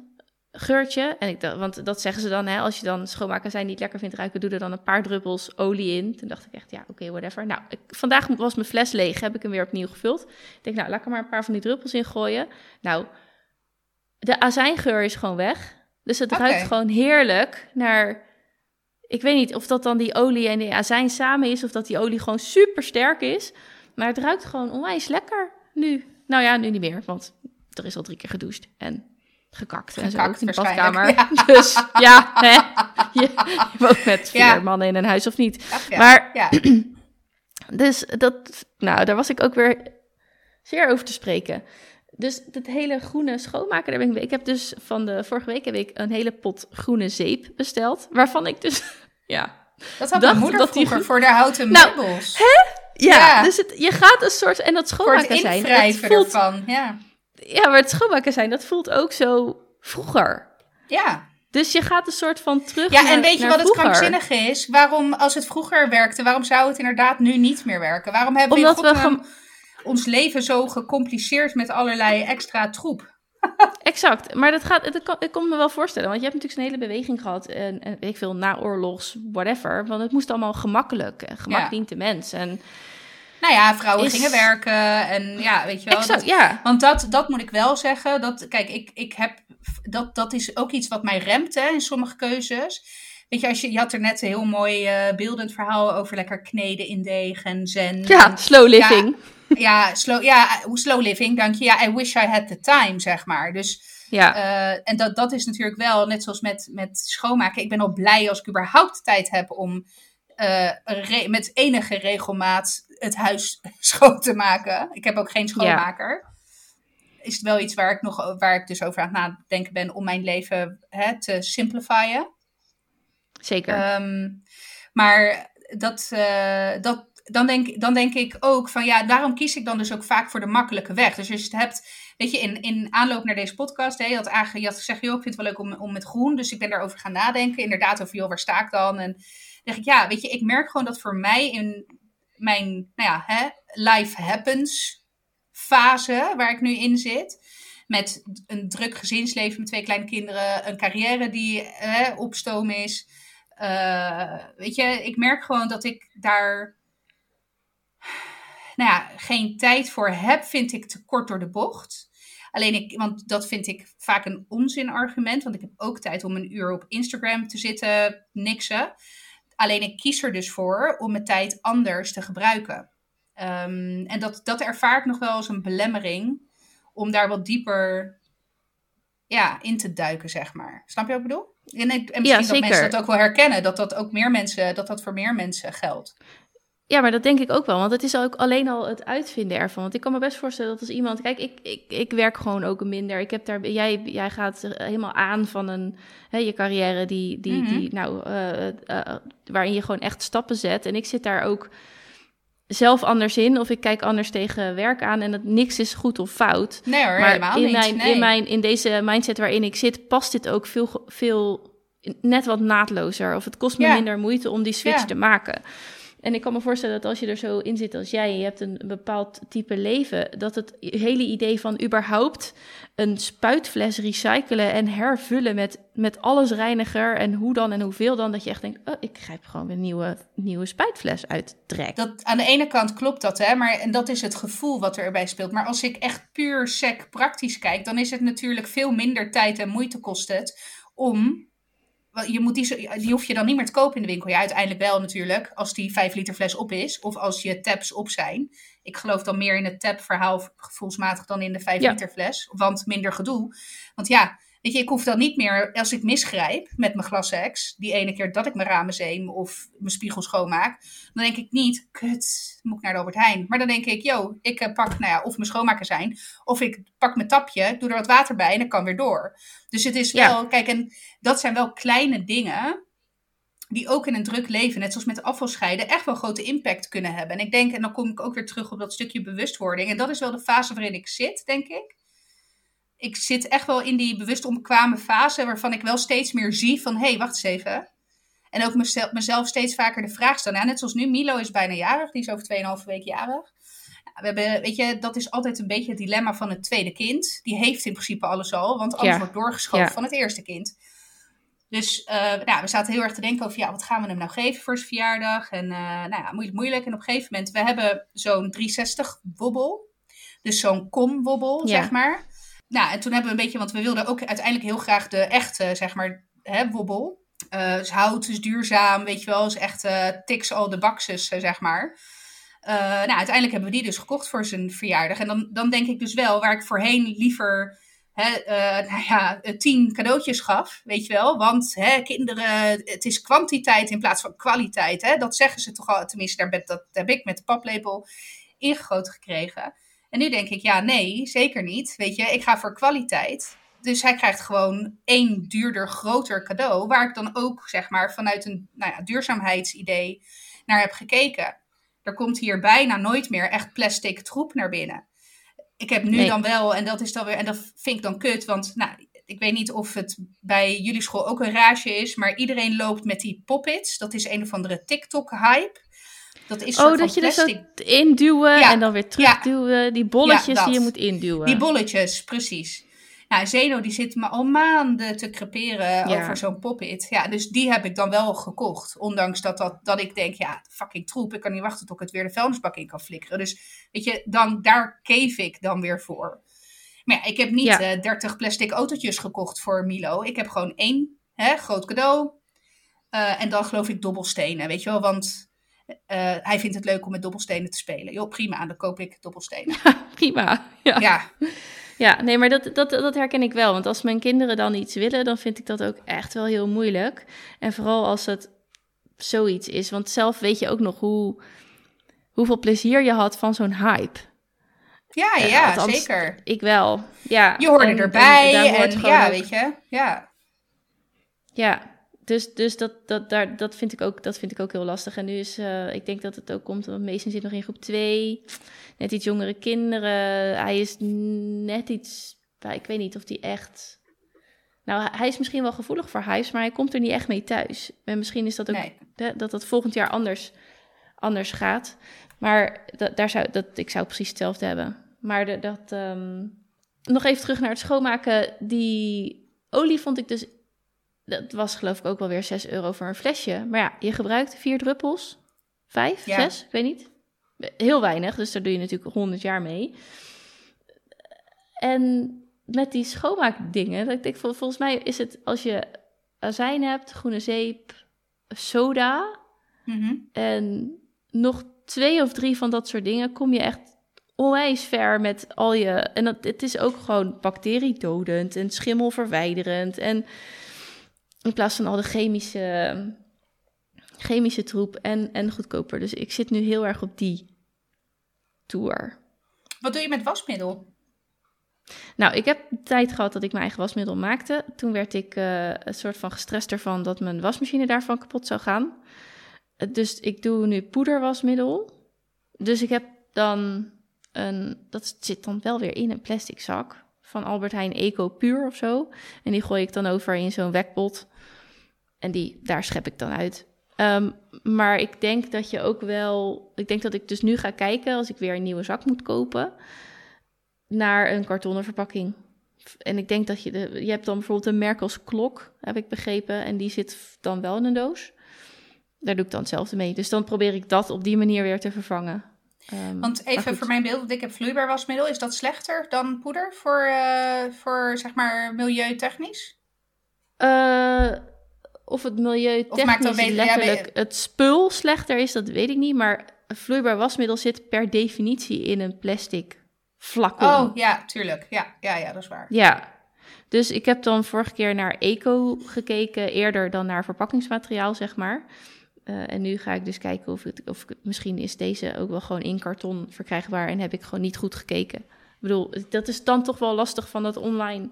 geurtje. En ik dacht, want dat zeggen ze dan, hè, als je dan schoonmaakazijn niet lekker vindt ruiken, doe er dan een paar druppels olie in. Toen dacht ik echt, ja, oké, whatever. Nou, ik, vandaag was mijn fles leeg, heb ik hem weer opnieuw gevuld. Ik denk, nou, laat ik er maar een paar van die druppels in gooien. Nou, de azijngeur is gewoon weg. Dus het ruikt gewoon heerlijk naar... Ik weet niet of dat dan die olie en die azijn samen is, of dat die olie gewoon super sterk is. Maar het ruikt gewoon onwijs lekker nu. Nou ja, nu niet meer, want er is al drie keer gedoucht en gekakt, en zo in de badkamer. Dus ja, hè, je, je woont met vier Ja. mannen in een huis of niet. Ach, ja. Maar ja. dus dat, nou, daar was ik ook weer zeer over te spreken. Dus dat hele groene schoonmaken, daar ben ik, ik heb dus van de vorige week heb ik een hele pot groene zeep besteld, waarvan ik dus, ja, Dat had mijn moeder dat vroeger voor de houten Nou, meubels. ja, Ja. dus het, je gaat een soort, en dat voor het schoonmaken zijn, invrijven voelt, ervan. Ja. Ja, maar het schoonmaken zijn, dat voelt ook zo vroeger. ja. Dus je gaat een soort van terug Ja, naar, en weet je wat het vroeger. krankzinnige is? Waarom, als het vroeger werkte, waarom zou het inderdaad nu niet meer werken? Waarom hebben we, Omdat ons leven zo gecompliceerd met allerlei extra troep? Exact, maar dat gaat, het, kan, ik kon me wel voorstellen, want je hebt natuurlijk zo'n hele beweging gehad, en, en weet ik veel, naoorlogs, whatever, want het moest allemaal gemakkelijk, en gemak Ja. dient de mens. En, Nou ja, vrouwen Is- gingen werken en ja, weet je wel. exact, dat- ja. Want dat, dat moet ik wel zeggen. Dat, kijk, ik, ik heb, dat, dat is ook iets wat mij remt hè, in sommige keuzes. Weet je, als je, je had er net een heel mooi eh, beeldend verhaal over lekker kneden in deeg en zen. Ja, En- slow living. ja, slow, ja, slow living, dank je. Ja, I wish I had the time, zeg maar. Dus, Ja, eh, en dat, dat is natuurlijk wel, net zoals met, met schoonmaken. Ik ben al blij als ik überhaupt tijd heb om eh, met enige regelmaat het huis schoon te maken. Ik heb ook geen schoonmaker. Is het wel iets waar ik, nog, waar ik dus over aan het nadenken ben om mijn leven hè, te simplifyen. zeker. Ehm, maar dat, eh, dat, dan, denk, dan denk ik ook van ja, daarom kies ik dan dus ook vaak voor de makkelijke weg. Dus als je het hebt, weet je, in, in aanloop naar deze podcast, hè, je, had aange, je had gezegd, joh, ik vind het wel leuk om, om met groen. Dus ik ben daarover gaan nadenken. Inderdaad, over joh, waar sta ik dan? En dan denk ik, ja, weet je, ik merk gewoon dat voor mij in mijn, nou ja, hè, life happens fase waar ik nu in zit. Met een druk gezinsleven met twee kleine kinderen, een carrière die hè, op stoom is. Eh, weet je, ik merk gewoon dat ik daar nou ja, geen tijd voor heb, vind ik te kort door de bocht. Alleen ik, want dat vind ik vaak een onzinargument, want ik heb ook tijd om een uur op Instagram te zitten niksen. Alleen ik kies er dus voor om mijn tijd anders te gebruiken. Ehm, en dat, dat ervaar ik nog wel als een belemmering om daar wat dieper ja, in te duiken, zeg maar. Snap je wat ik bedoel? En, en misschien Ja, dat mensen dat ook wel herkennen, dat dat ook meer mensen, dat dat voor meer mensen geldt. Ja, maar dat denk ik ook wel. Want het is ook alleen al het uitvinden ervan. Want ik kan me best voorstellen dat als iemand... Kijk, ik, ik, ik werk gewoon ook minder. Ik heb daar, jij, jij gaat helemaal aan van een, hè, je carrière die, die, Mhm. die, nou, eh, eh, waarin je gewoon echt stappen zet. En ik zit daar ook zelf anders in. Of ik kijk anders tegen werk aan. En dat niks is goed of fout. Nee hoor, Maar helemaal in niet. mijn, nee. in, mijn, in deze mindset waarin ik zit, past dit ook veel, veel net wat naadlozer. Of het kost me Ja. minder moeite om die switch Ja. te maken. En ik kan me voorstellen dat als je er zo in zit als jij, je hebt een bepaald type leven, dat het hele idee van überhaupt een spuitfles recyclen en hervullen met, met alles reiniger en hoe dan en hoeveel dan, dat je echt denkt, oh, ik grijp gewoon weer een nieuwe, nieuwe spuitfles uit trek. Dat, aan de ene kant klopt dat, hè, maar en dat is het gevoel wat erbij speelt. Maar als ik echt puur sec praktisch kijk, dan is het natuurlijk veel minder tijd en moeite kost het om je moet die, die hoef je dan niet meer te kopen in de winkel. Ja, uiteindelijk wel natuurlijk, als die 5 liter fles op is. Of als je taps op zijn. Ik geloof dan meer in het tap verhaal gevoelsmatig dan in de 5 liter fles. Want minder gedoe. Want ja, Weet je, ik hoef dan niet meer, als ik misgrijp met mijn glassex, die ene keer dat ik mijn ramen zeem of mijn spiegel schoonmaak, dan denk ik niet, kut, moet ik naar de Albert Heijn. Maar dan denk ik, yo, ik eh, pak, nou ja, of mijn schoonmaker zijn, of ik pak mijn tapje, doe er wat water bij en dan kan weer door. Dus het is wel, kijk, en dat zijn wel kleine dingen die ook in een druk leven, net zoals met afvalscheiden, echt wel grote impact kunnen hebben. En ik denk, en dan kom ik ook weer terug op dat stukje bewustwording. En dat is wel de fase waarin ik zit, denk ik ik zit echt wel in die bewust omkwame fase waarvan ik wel steeds meer zie van, hé, hey, wacht eens even. En ook mezelf, mezelf steeds vaker de vraag stellen. Ja, net zoals nu, Milo is bijna jarig, die is over 2,5 weken jarig. We hebben, weet je, dat is altijd een beetje het dilemma van het tweede kind. Die heeft in principe alles al, want alles wordt doorgeschoven van het eerste kind. Dus uh, nou, we zaten heel erg te denken over, ja, wat gaan we hem nou geven voor zijn verjaardag? En uh, nou ja, moeilijk, moeilijk. En op een gegeven moment, we hebben zo'n 360 wobbel. Dus zo'n kom-wobbel, zeg maar. Nou, en toen hebben we een beetje, want we wilden ook uiteindelijk heel graag de echte, zeg maar, hè, wobbel. Uh, dus hout is duurzaam, weet je wel, is echt uh, tiks al de boxes, uh, zeg maar. nou, uiteindelijk hebben we die dus gekocht voor zijn verjaardag. En dan, dan denk ik dus wel, waar ik voorheen liever hè, nou ja, tien cadeautjes gaf, weet je wel. Want hè, kinderen, het is kwantiteit in plaats van kwaliteit. Hè? Dat zeggen ze toch al, tenminste, daar ben, dat heb ik met de paplepel ingegoten gekregen. En nu denk ik, ja, nee, zeker niet. Weet je, ik ga voor kwaliteit. Dus hij krijgt gewoon één duurder, groter cadeau. Waar ik dan ook, zeg maar, vanuit een nou ja, duurzaamheidsidee naar heb gekeken. Er komt hier bijna nooit meer echt plastic troep naar binnen. Ik heb nu dan wel, en dat is dan weer, en dat vind ik dan kut, want nou, ik weet niet of het bij jullie school ook een rage is, maar iedereen loopt met die poppets. Dat is een of andere TikTok-hype. Dat is oh, dat je er zo induwen en dan weer terugduwen. Die bolletjes die je moet induwen. Die bolletjes, precies. Nou, Zeno die zit me al maanden te creperen over zo'n poppet. Ja, dus die heb ik dan wel gekocht. Ondanks dat, dat, dat ik denk, ja, fucking troep. Ik kan niet wachten tot ik het weer de vuilnisbak in kan flikkeren. Dus weet je, dan, daar keef ik dan weer voor. Maar ja, ik heb niet ja. 30 eh, plastic autootjes gekocht voor Milo. Ik heb gewoon één hè, groot cadeau. Uh, en dan geloof ik dobbelstenen, weet je wel. Want uh, hij vindt het leuk om met dobbelstenen te spelen. Joh, prima, dan koop ik dobbelstenen. prima, ja. ja. Ja, nee, maar dat, dat, dat herken ik wel. Want als mijn kinderen dan iets willen, dan vind ik dat ook echt wel heel moeilijk. En vooral als het zoiets is. Want zelf weet je ook nog hoe, hoeveel plezier je had van zo'n hype. Ja, uh, ja, zeker. Ik wel. Ja. Je hoorde erbij en, en ja, weet je. Ja. Ja, dus, dus dat, dat, daar, dat, vind ik ook, dat vind ik ook heel lastig. En nu is, uh, ik denk dat het ook komt, want Mason zit nog in groep 2. Net iets jongere kinderen. Hij is net iets, ik weet niet of hij echt... Nou, hij is misschien wel gevoelig voor huis, maar hij komt er niet echt mee thuis. En misschien is dat ook nee. dat dat volgend jaar anders, anders gaat. Maar dat, daar zou, dat, ik zou precies hetzelfde hebben. Maar de, dat, um, nog even terug naar het schoonmaken. Die olie vond ik dus dat was geloof ik ook wel weer 6 euro voor een flesje. Maar ja, je gebruikt vier druppels. Vijf, ja. zes, ik weet niet. Heel weinig, dus daar doe je natuurlijk 100 jaar mee. En met die schoonmaakdingen, dat ik denk, volgens mij is het als je azijn hebt, groene zeep, soda mhm. en nog twee of drie van dat soort dingen, kom je echt onwijs ver met al je. En dat, het is ook gewoon bacteriedodend en schimmelverwijderend. En in plaats van al de chemische, chemische troep en, en goedkoper. Dus ik zit nu heel erg op die tour. Wat doe je met wasmiddel? Nou, ik heb tijd gehad dat ik mijn eigen wasmiddel maakte. Toen werd ik uh, een soort van gestrest ervan dat mijn wasmachine daarvan kapot zou gaan. Dus ik doe nu poederwasmiddel. Dus ik heb dan een, dat zit dan wel weer in een plastic zak van Albert Heijn Eco Puur of zo. En die gooi ik dan over in zo'n wekpot. En die, daar schep ik dan uit. Ehm, maar ik denk dat je ook wel. Ik denk dat ik dus nu ga kijken als ik weer een nieuwe zak moet kopen. Naar een kartonnen verpakking. En ik denk dat je. De, je hebt dan bijvoorbeeld een merk als klok, heb ik begrepen. En die zit dan wel in een doos. Daar doe ik dan hetzelfde mee. Dus dan probeer ik dat op die manier weer te vervangen. Um, want even voor mijn beeld, want ik heb vloeibaar wasmiddel. Is dat slechter dan poeder voor, uh, voor zeg maar milieutechnisch? Uh, of het milieu Of maakt beter- ja, letterlijk het spul slechter is, dat weet ik niet. Maar vloeibaar wasmiddel zit per definitie in een plastic flacon. Oh, ja, tuurlijk. Ja, ja, ja, dat is waar. Ja, dus ik heb dan vorige keer naar eco gekeken, eerder dan naar verpakkingsmateriaal, zeg maar. Eh, en nu ga ik dus kijken of, het, of misschien is deze ook wel gewoon in karton verkrijgbaar en heb ik gewoon niet goed gekeken. Ik bedoel, dat is dan toch wel lastig van dat online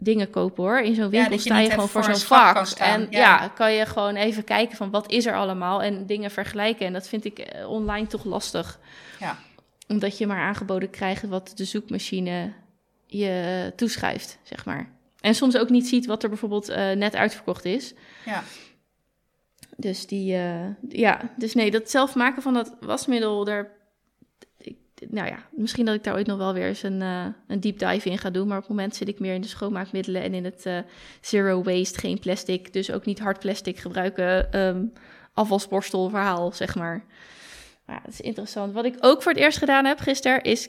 dingen kopen hoor. In zo'n winkel sta je gewoon voor zo'n vak En ja. ja. kan je gewoon even kijken van wat is er allemaal en dingen vergelijken. En dat vind ik eh, online toch lastig Ja. omdat je maar aangeboden krijgt wat de zoekmachine je toeschrijft, zeg maar. En soms ook niet ziet wat er bijvoorbeeld eh, net uitverkocht is. Ja. Dus die, eh, ja, dus nee, dat zelf maken van dat wasmiddel, daar, ik, nou ja, misschien dat ik daar ooit nog wel weer eens een, eh, een deep dive in ga doen. Maar op het moment zit ik meer in de schoonmaakmiddelen en in het eh, zero waste, geen plastic, dus ook niet hard plastic gebruiken, afvalsborstel verhaal, zeg maar. Maar ja, het is interessant. Wat ik ook voor het eerst gedaan heb gisteren is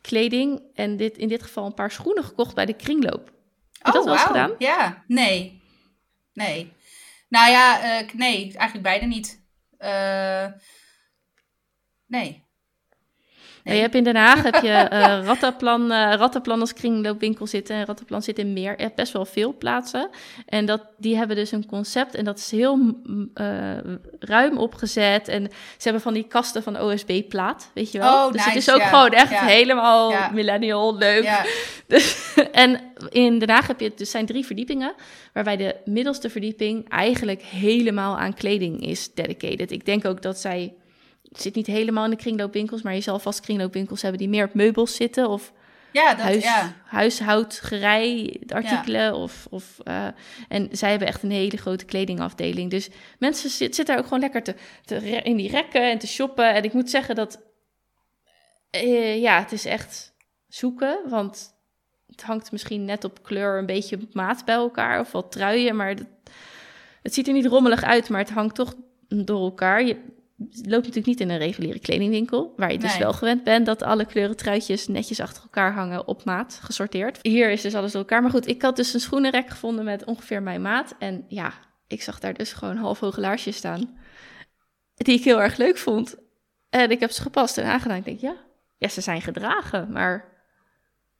kleding en dit, in dit geval een paar schoenen gekocht bij de kringloop. Heb je dat wel eens Oh, gedaan? Ja, nee. Nee. Nou ja, eh, nee, eigenlijk beide niet. Eh, nee. Ja, je hebt in Den Haag heb je eh Rattenplan, eh, Rattenplan als kringloopwinkel zitten. En Rattenplan zit in meer, eh, best wel veel plaatsen. En dat, die hebben dus een concept en dat is heel ruim opgezet. En ze hebben van die kasten van OSB-plaat, weet je wel. Oh, dus het is ook gewoon echt helemaal millennial, leuk. Ja, Dus, en in Den Haag heb je, dus zijn drie verdiepingen, waarbij de middelste verdieping eigenlijk helemaal aan kleding is dedicated. Ik denk ook dat zij, het zit niet helemaal in de kringloopwinkels, maar je zal vast kringloopwinkels hebben die meer op meubels zitten of ja, dat, huis, ja. huishoudgerei artikelen. Of, of, eh, en zij hebben echt een hele grote kledingafdeling. Dus mensen zit, zitten daar ook gewoon lekker te, te, in die rekken en te shoppen. En ik moet zeggen dat, eh, ja, het is echt zoeken. Want het hangt misschien net op kleur een beetje maat bij elkaar. Of wat truien, maar het, het ziet er niet rommelig uit. Maar het hangt toch door elkaar. Je loopt natuurlijk niet in een reguliere kledingwinkel. Waar je dus Nee. wel gewend bent dat alle kleuren truitjes netjes achter elkaar hangen op maat, gesorteerd. Hier is dus alles door elkaar. Maar goed, ik had dus een schoenenrek gevonden met ongeveer mijn maat. En ja, ik zag daar dus gewoon halfhoge laarsjes staan. Die ik heel erg leuk vond. En ik heb ze gepast en aangedaan. Ik denk, ja, ja ze zijn gedragen, maar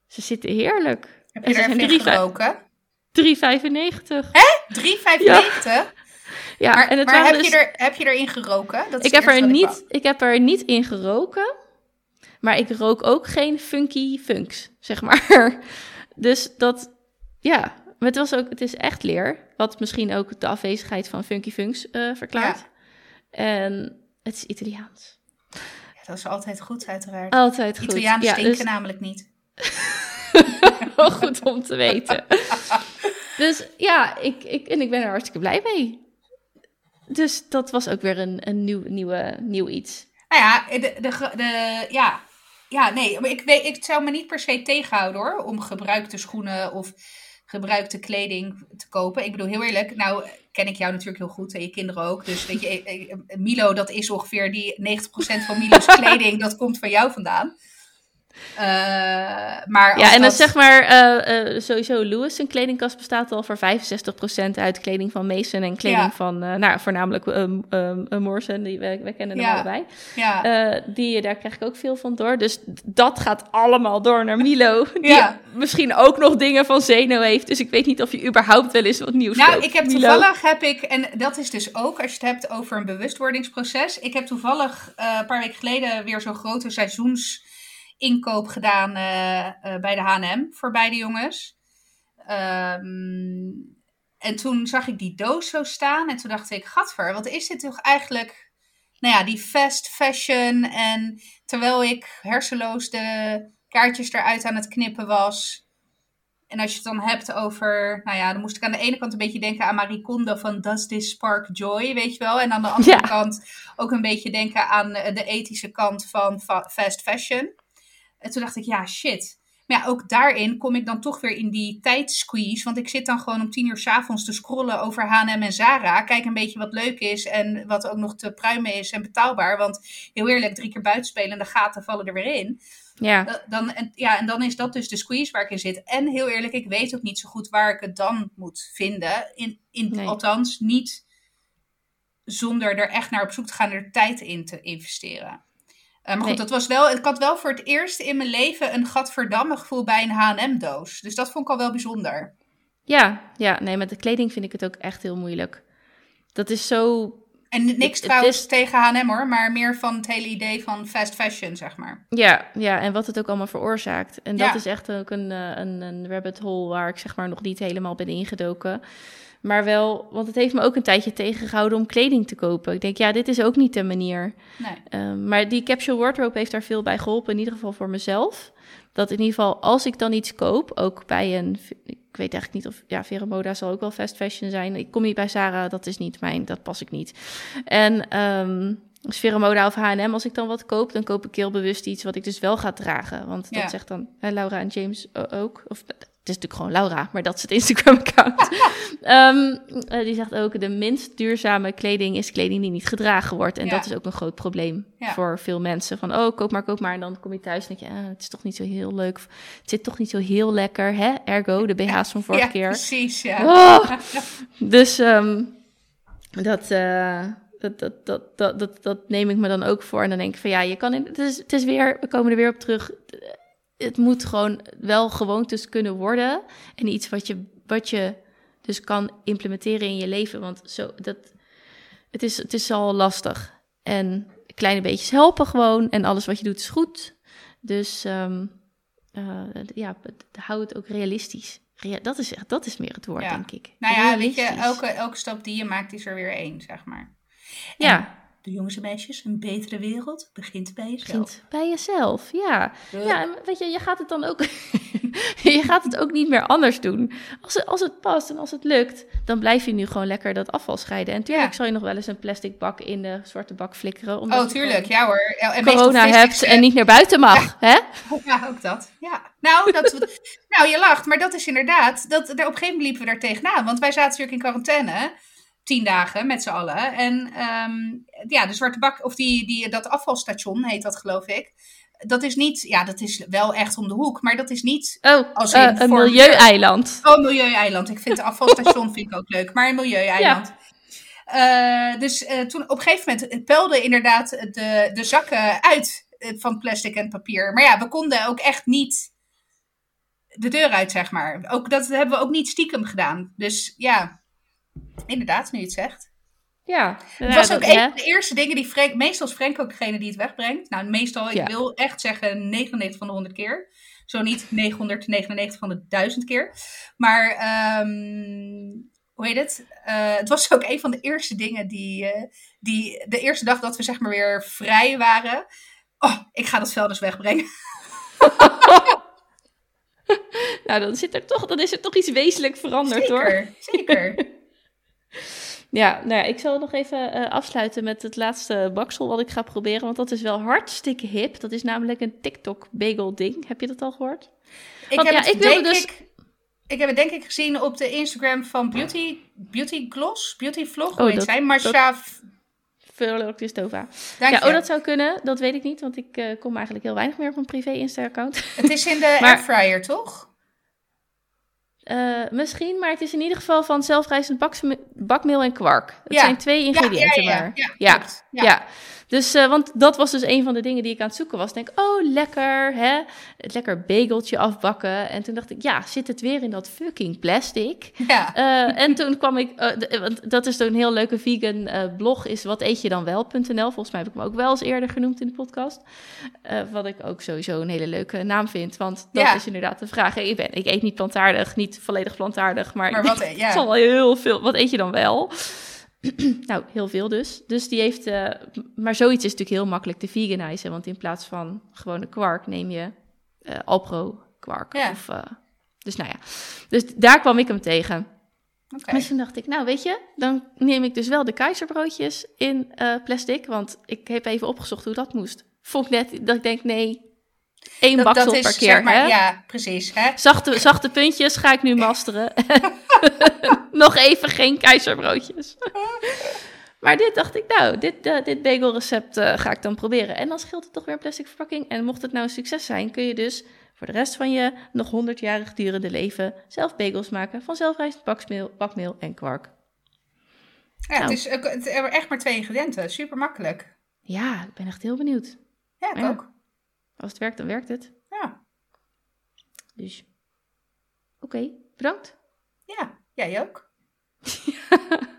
ze zitten heerlijk. Heb En je ze er zijn even in drie- geroken? 3,95. 3,95? Ja, maar en het maar heb, dus... je er, heb je erin geroken? Dat is ik, heb er niet, ik heb er niet in geroken, maar ik rook ook geen funky funks, zeg maar. Dus dat, ja, maar het, was ook, het is echt leer, wat misschien ook de afwezigheid van funky funks eh, verklaart. En het is Italiaans. Ja, dat is altijd goed, uiteraard. Altijd goed. Italianen ja, stinken dus- namelijk niet. Goed om te weten. dus ja, ik, ik, en ik ben er hartstikke blij mee. Dus dat was ook weer een, een nieuw, nieuwe, nieuw iets. Nou ja, de, de, de, ja. ja, nee, maar ik, weet, ik zou me niet per se tegenhouden hoor, om gebruikte schoenen of gebruikte kleding te kopen. Ik bedoel, heel eerlijk, nou ken ik jou natuurlijk heel goed en je kinderen ook. Dus weet je, eh, eh, Milo, dat is ongeveer die 90% van Milo's kleding, dat komt van jou vandaan. Eh, maar Ja, en dan dat- zeg maar, eh, eh, sowieso Lewis, zijn kledingkast bestaat al voor 65% uit kleding van Mason en kleding Ja. van, nou, voornamelijk um, um, Morrison, die, wij, wij kennen hem Ja. allebei. ja. Die, daar krijg ik ook veel van door. Dus dat gaat allemaal door naar Milo, die Ja. misschien ook nog dingen van Zeno heeft. Dus ik weet niet of je überhaupt wel eens wat nieuws Nou, koopt, ik heb Milo. toevallig heb ik, en dat is dus ook als je het hebt over een bewustwordingsproces. Ik heb toevallig een paar weken geleden weer zo'n grote seizoensinkoop gedaan eh, eh, bij de HM voor beide jongens. Ehm, en toen zag ik die doos zo staan en toen dacht ik, gadver, wat is dit toch eigenlijk? Nou ja, die fast fashion en terwijl ik hersenloos de kaartjes eruit aan het knippen was. En als je het dan hebt over, nou ja, dan moest ik aan de ene kant een beetje denken aan Marie Kondo van Does This Spark Joy, weet je wel. En aan de andere Ja. kant ook een beetje denken aan de ethische kant van fa- fast fashion. En toen dacht ik, ja, shit. Maar ja, ook daarin kom ik dan toch weer in die tijdsqueeze. Want ik zit dan gewoon om tien uur s'avonds te scrollen over H&M en Zara. Kijk een beetje wat leuk is en wat ook nog te pruimen is en betaalbaar. Want heel eerlijk, drie keer buitenspelen en de gaten vallen er weer in. Ja. Dan, en, ja, en dan is dat dus de squeeze waar ik in zit. En heel eerlijk, ik weet ook niet zo goed waar ik het dan moet vinden. In, in, Nee. Althans, niet zonder er echt naar op zoek te gaan, er tijd in te investeren. Eh, maar goed, Nee. dat was wel, ik had wel voor het eerst in mijn leven een gadverdamme gevoel bij een H&M-doos. Dus dat vond ik al wel bijzonder. Ja, ja, nee, met de kleding vind ik het ook echt heel moeilijk. Dat is zo. En niks trouwens is- tegen H&M hoor, maar meer van het hele idee van fast fashion, zeg maar. Ja, ja, en wat het ook allemaal veroorzaakt. En dat Ja. is echt ook een, eh, een, een rabbit hole waar ik zeg maar nog niet helemaal ben ingedoken. Maar wel, want het heeft me ook een tijdje tegengehouden om kleding te kopen. Ik denk, ja, dit is ook niet de manier. Nee. Ehm, maar die capsule wardrobe heeft daar veel bij geholpen, in ieder geval voor mezelf. Dat in ieder geval, als ik dan iets koop, ook bij een, ik weet eigenlijk niet of, ja, Vero Moda zal ook wel fast fashion zijn. Ik kom niet bij Zara, dat is niet mijn, dat pas ik niet. En ehm dus Vero Moda of H&M, als ik dan wat koop, dan koop ik heel bewust iets wat ik dus wel ga dragen. Want Ja. dat zegt dan hè, Laura en James ook, of het is natuurlijk gewoon Laura, maar dat is het Instagram-account. Ehm, eh, die zegt ook, de minst duurzame kleding is kleding die niet gedragen wordt. En Ja. dat is ook een groot probleem Ja. voor veel mensen. Van, oh, koop maar, koop maar. En dan kom je thuis en denk je, ah, het is toch niet zo heel leuk. Het zit toch niet zo heel lekker, hè? Ergo, de BH's van vorige ja, keer. precies, ja. Oh! Dus ehm, dat, eh, dat, dat, dat, dat, dat, dat neem ik me dan ook voor. En dan denk ik van ja, je kan in, het, is, het is weer, we komen er weer op terug. Het moet gewoon wel gewoontes kunnen worden. En iets wat je, wat je dus kan implementeren in je leven. Want zo, dat, het, is, het is al lastig. En kleine beetjes helpen gewoon. En alles wat je doet is goed. Dus eh, ja, hou het ook realistisch. Rea- dat, is echt, dat is meer het woord, Ja. denk ik. Nou ja, weet je, elke, elke stap die je maakt is er weer één, zeg maar. Ja, De jongens en meisjes, een betere wereld begint bij jezelf. begint bij jezelf. Ja. Ja, weet je, je gaat het dan ook. je gaat het ook niet meer anders doen. Als het, als het past en als het lukt, dan blijf je nu gewoon lekker dat afval scheiden. En tuurlijk Ja. zal je nog wel eens een plastic bak in de zwarte bak flikkeren. Omdat Oh, tuurlijk, ja hoor. En Corona hebt en niet naar buiten mag. Hè? Ja, ook dat. Ja. Nou, dat, nou, je lacht, maar dat is inderdaad. Dat, daar, op een gegeven moment liepen we daar tegenaan. Want wij zaten natuurlijk in quarantaine. Tien dagen met z'n allen. En ehm, ja, de zwarte bak, of die, die, dat afvalstation heet dat, geloof ik. Dat is niet, ja, dat is wel echt om de hoek. Maar dat is niet. Oh, Als eh, een milieueiland. Oh, milieueiland. Ik vind de afvalstation vind ik ook leuk. Maar een milieueiland. Eh, dus eh, toen op een gegeven moment peilden inderdaad de, de zakken uit van plastic en papier. Maar ja, we konden ook echt niet de deur uit, zeg maar. Ook, dat hebben we ook niet stiekem gedaan. Dus ja, inderdaad, nu je het zegt. Ja. Het was ook een van de eerste dingen die Frank... Meestal is Frank ook degene die het wegbrengt. Nou, meestal, Ja. ik wil echt zeggen 99 van de 100 keer. Zo niet 999 van de 1000 keer. Maar, ehm, hoe heet het? Eh, het was ook een van de eerste dingen die, eh, die... De eerste dag dat we zeg maar weer vrij waren. Oh, ik ga dat vuilnis wegbrengen. Nou, dan, zit er toch, dan is er toch iets wezenlijk veranderd hoor. Zeker, zeker. Ja, nou ja, ik zal nog even eh, afsluiten met het laatste baksel wat ik ga proberen. Want dat is wel hartstikke hip. Dat is namelijk een TikTok bagel ding. Heb je dat al gehoord? Ik Want heb, ja, het, ik wilde dus- ik, ik heb het denk ik gezien op de Instagram van Beauty, Beauty Gloss, Beauty Vlog, hoe Oh, dat- zij? Marsha, dank Ja, oh, dat zou kunnen. Dat weet ik niet, want ik eh, kom eigenlijk heel weinig meer op mijn privé Insta-account. Het is in de Maar- airfryer, toch? Eh, misschien, maar het is in ieder geval van zelfrijzend bakmeel en kwark. Het Ja. zijn twee ingrediënten ja, ja, maar. ja, ja. Dus, eh, want dat was dus een van de dingen die ik aan het zoeken was. Denk, oh, lekker, hè? Het lekker bageltje afbakken. En toen dacht ik, ja, zit het weer in dat fucking plastic? Ja. Eh, en toen kwam ik, eh, want dat is een heel leuke vegan blog, is wat eet je dan wel.nl. Volgens mij heb ik hem ook wel eens eerder genoemd in de podcast. Wat ik ook sowieso een hele leuke naam vind, want dat Ja. is inderdaad de vraag. Ik, ben, ik eet niet plantaardig, niet volledig plantaardig, maar, Maar wat, ja. het is al heel veel. Wat eet je dan wel? nou, heel veel dus. Dus die heeft, eh, maar zoiets is natuurlijk heel makkelijk te veganizen, want in plaats van gewone kwark neem je eh Alpro kwark. Ja. Of, eh, dus nou ja, dus daar kwam ik hem tegen. Oké. Dus toen dacht ik, nou weet je, dan neem ik dus wel de keizerbroodjes in plastic. Want ik heb even opgezocht hoe dat moest. Vond ik net dat ik denk, nee, Eén Dat, baksel dat is, per keer, zeg maar, hè? ja, precies. Hè? Zachte, zachte puntjes ga ik nu masteren. Nog even geen keizerbroodjes. maar dit dacht ik, nou, dit, dit bagelrecept eh, ga ik dan proberen. En dan scheelt het toch weer plastic verpakking. En mocht het nou een succes zijn, kun je dus voor de rest van je nog 100-jarig durende leven zelf bagels maken van zelfrijzend bakmeel, bakmeel en kwark. Ja, het Nou. is het echt maar twee ingrediënten. Super makkelijk. Ja, ik ben echt heel benieuwd. Ja, ik Ja. ook. Als het werkt, dan werkt het. Ja. Dus, oké, bedankt. Ja, jij ook.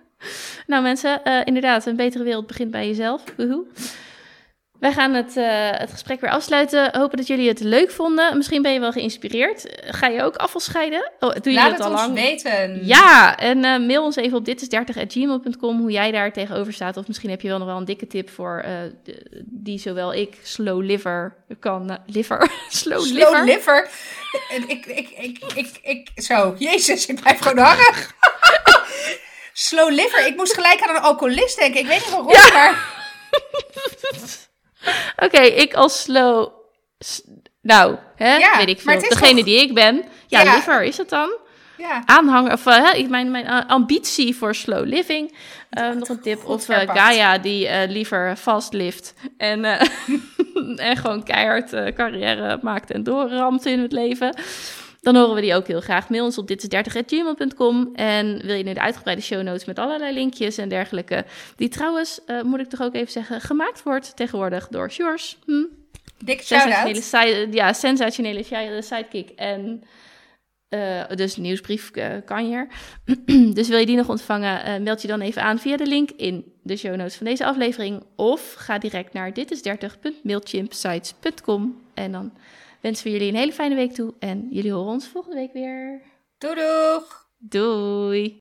Nou mensen, eh, inderdaad, een betere wereld begint bij jezelf. Wij gaan het, eh, het gesprek weer afsluiten. Hopen dat jullie het leuk vonden. Misschien ben je wel geïnspireerd. Ga je ook afval scheiden? Oh, doe je Laat het al ons lang? weten. Ja, en eh, mail ons even op ditis30.gmail.com hoe jij daar tegenover staat. Of misschien heb je wel nog wel een dikke tip voor eh, die zowel ik, slow liver, kan... liver? slow, Slow liver? liver. ik, ik, ik, ik, ik, zo, jezus, ik blijf gewoon hangen. Slow liver. Ik moest gelijk aan een alcoholist denken. Ik weet niet waarom, Ja. maar... Oké, ik als slow... Nou, hè, Ja, weet ik veel. Degene toch- die ik ben. Ja, Ja. liver is het dan. Ja, aanhanger, of eh, hè, mijn, mijn eh, ambitie voor slow living. Eh, nog een tip. Of. Gaia die liever vast lift en, en gewoon keihard carrière maakt en doorramt in het leven. Dan horen we die ook heel graag. Mail ons op ditis30.gmail.com. En wil je nu de uitgebreide show notes met allerlei linkjes en dergelijke. Die trouwens, eh, moet ik toch ook even zeggen, gemaakt wordt tegenwoordig door Sjors. Hm? dikke sensationele, side, ja, sensationele si- sidekick en eh, dus nieuwsbrief eh, kanjer. dus wil je die nog ontvangen, eh, meld je dan even aan via de link in de show notes van deze aflevering. Of ga direct naar ditis30.mailchimpsites.com en dan wensen we jullie een hele fijne week toe. En jullie horen ons volgende week weer. Doei doeg! Doei!